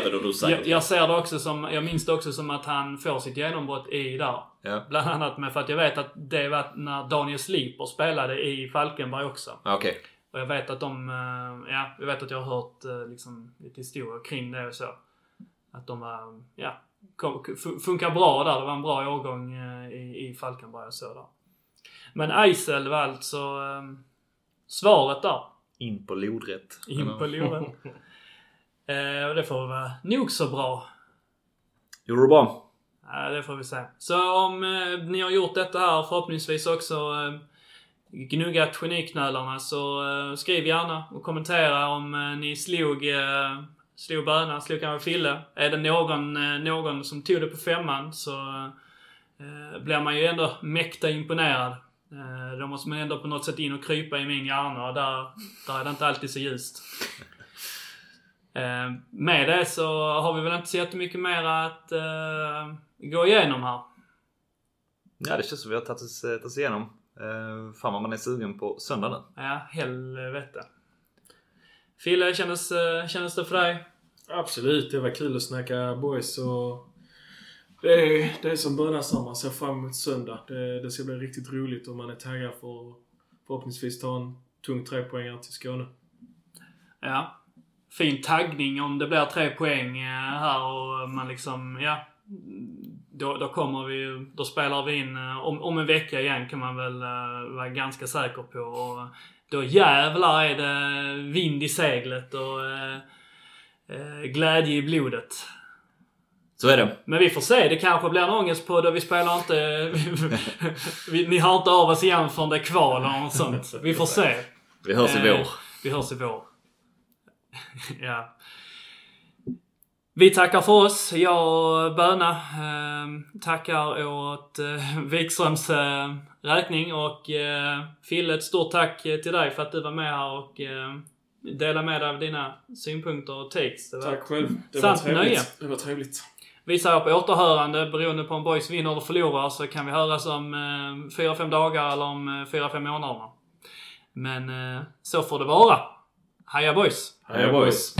jag, jag ser det också som, jag minns det också som att han får sitt genombrott i där. Ja. Bland annat med för att jag vet att det var när Daniel Sliper spelade i Falkenberg också. Okej. Och jag vet att de, eh, ja, jag vet att jag har hört eh, liksom lite historier kring det och så. Att de var, ja, funkar bra där. Det var en bra årgång eh, i, i Falkenberg och så där. Men Eisel var alltså svaret där. In på lodrätt. In på luren. eh, och det får vara nog så bra. Gjorde du bra? Ja, det får vi se. Så om eh, ni har gjort detta här förhoppningsvis också eh, gnuggat geniknölarna så eh, skriv gärna och kommentera om eh, ni slog, eh, slog Böna, slog kanske Fille. Är det någon, eh, någon som tog det på femman så eh, blir man ju ändå mäkta imponerad. Eh, då måste man ändå på något sätt in och krypa i min hjärna och där, där är det inte alltid så ljust. Med det så har vi väl inte så jättemycket mer att gå igenom här. Ja, det känns som vi har tagit oss, tagit oss igenom. Uh, fan vad man är sugen på söndag nu. Ja, helvete. Fille, kändes, eh, kändes det för dig? Absolut, det var kul att snacka boys och det är, det är som bönasar. Man ser fram emot söndag. Det, det ska bli riktigt roligt och man är taggad för förhoppningsvis ta en tung trepoängare till Skåne. Ja. Fin taggning om det blir tre poäng eh, här och man liksom, ja. Då, då kommer vi då spelar vi in eh, om, om en vecka igen kan man väl eh, vara ganska säker på. Och då jävlar är det vind i seglet och eh, glädje i blodet. Så är det. Men vi får se. Det kanske blir en ångestpodd och vi spelar inte... vi, ni hör inte av oss igen förrän det är kval eller något sånt. Vi får se. Vi hörs i vår. Vi hörs i vår. ja. Vi tackar för oss. Jag och Böna eh, tackar åt eh, Wikströms eh, räkning och eh, Fille, ett stort tack eh, till dig för att du var med här och eh, delade med dig av dina synpunkter och takes. Tack själv. Det var trevligt. nöje. Det var trevligt. vi säger på återhörande beroende på om boys vinner eller förlorar så kan vi höras om eh, 4-5 dagar eller om eh, 4-5 månader. Men eh, så får det vara. Heja boys! Heja boys!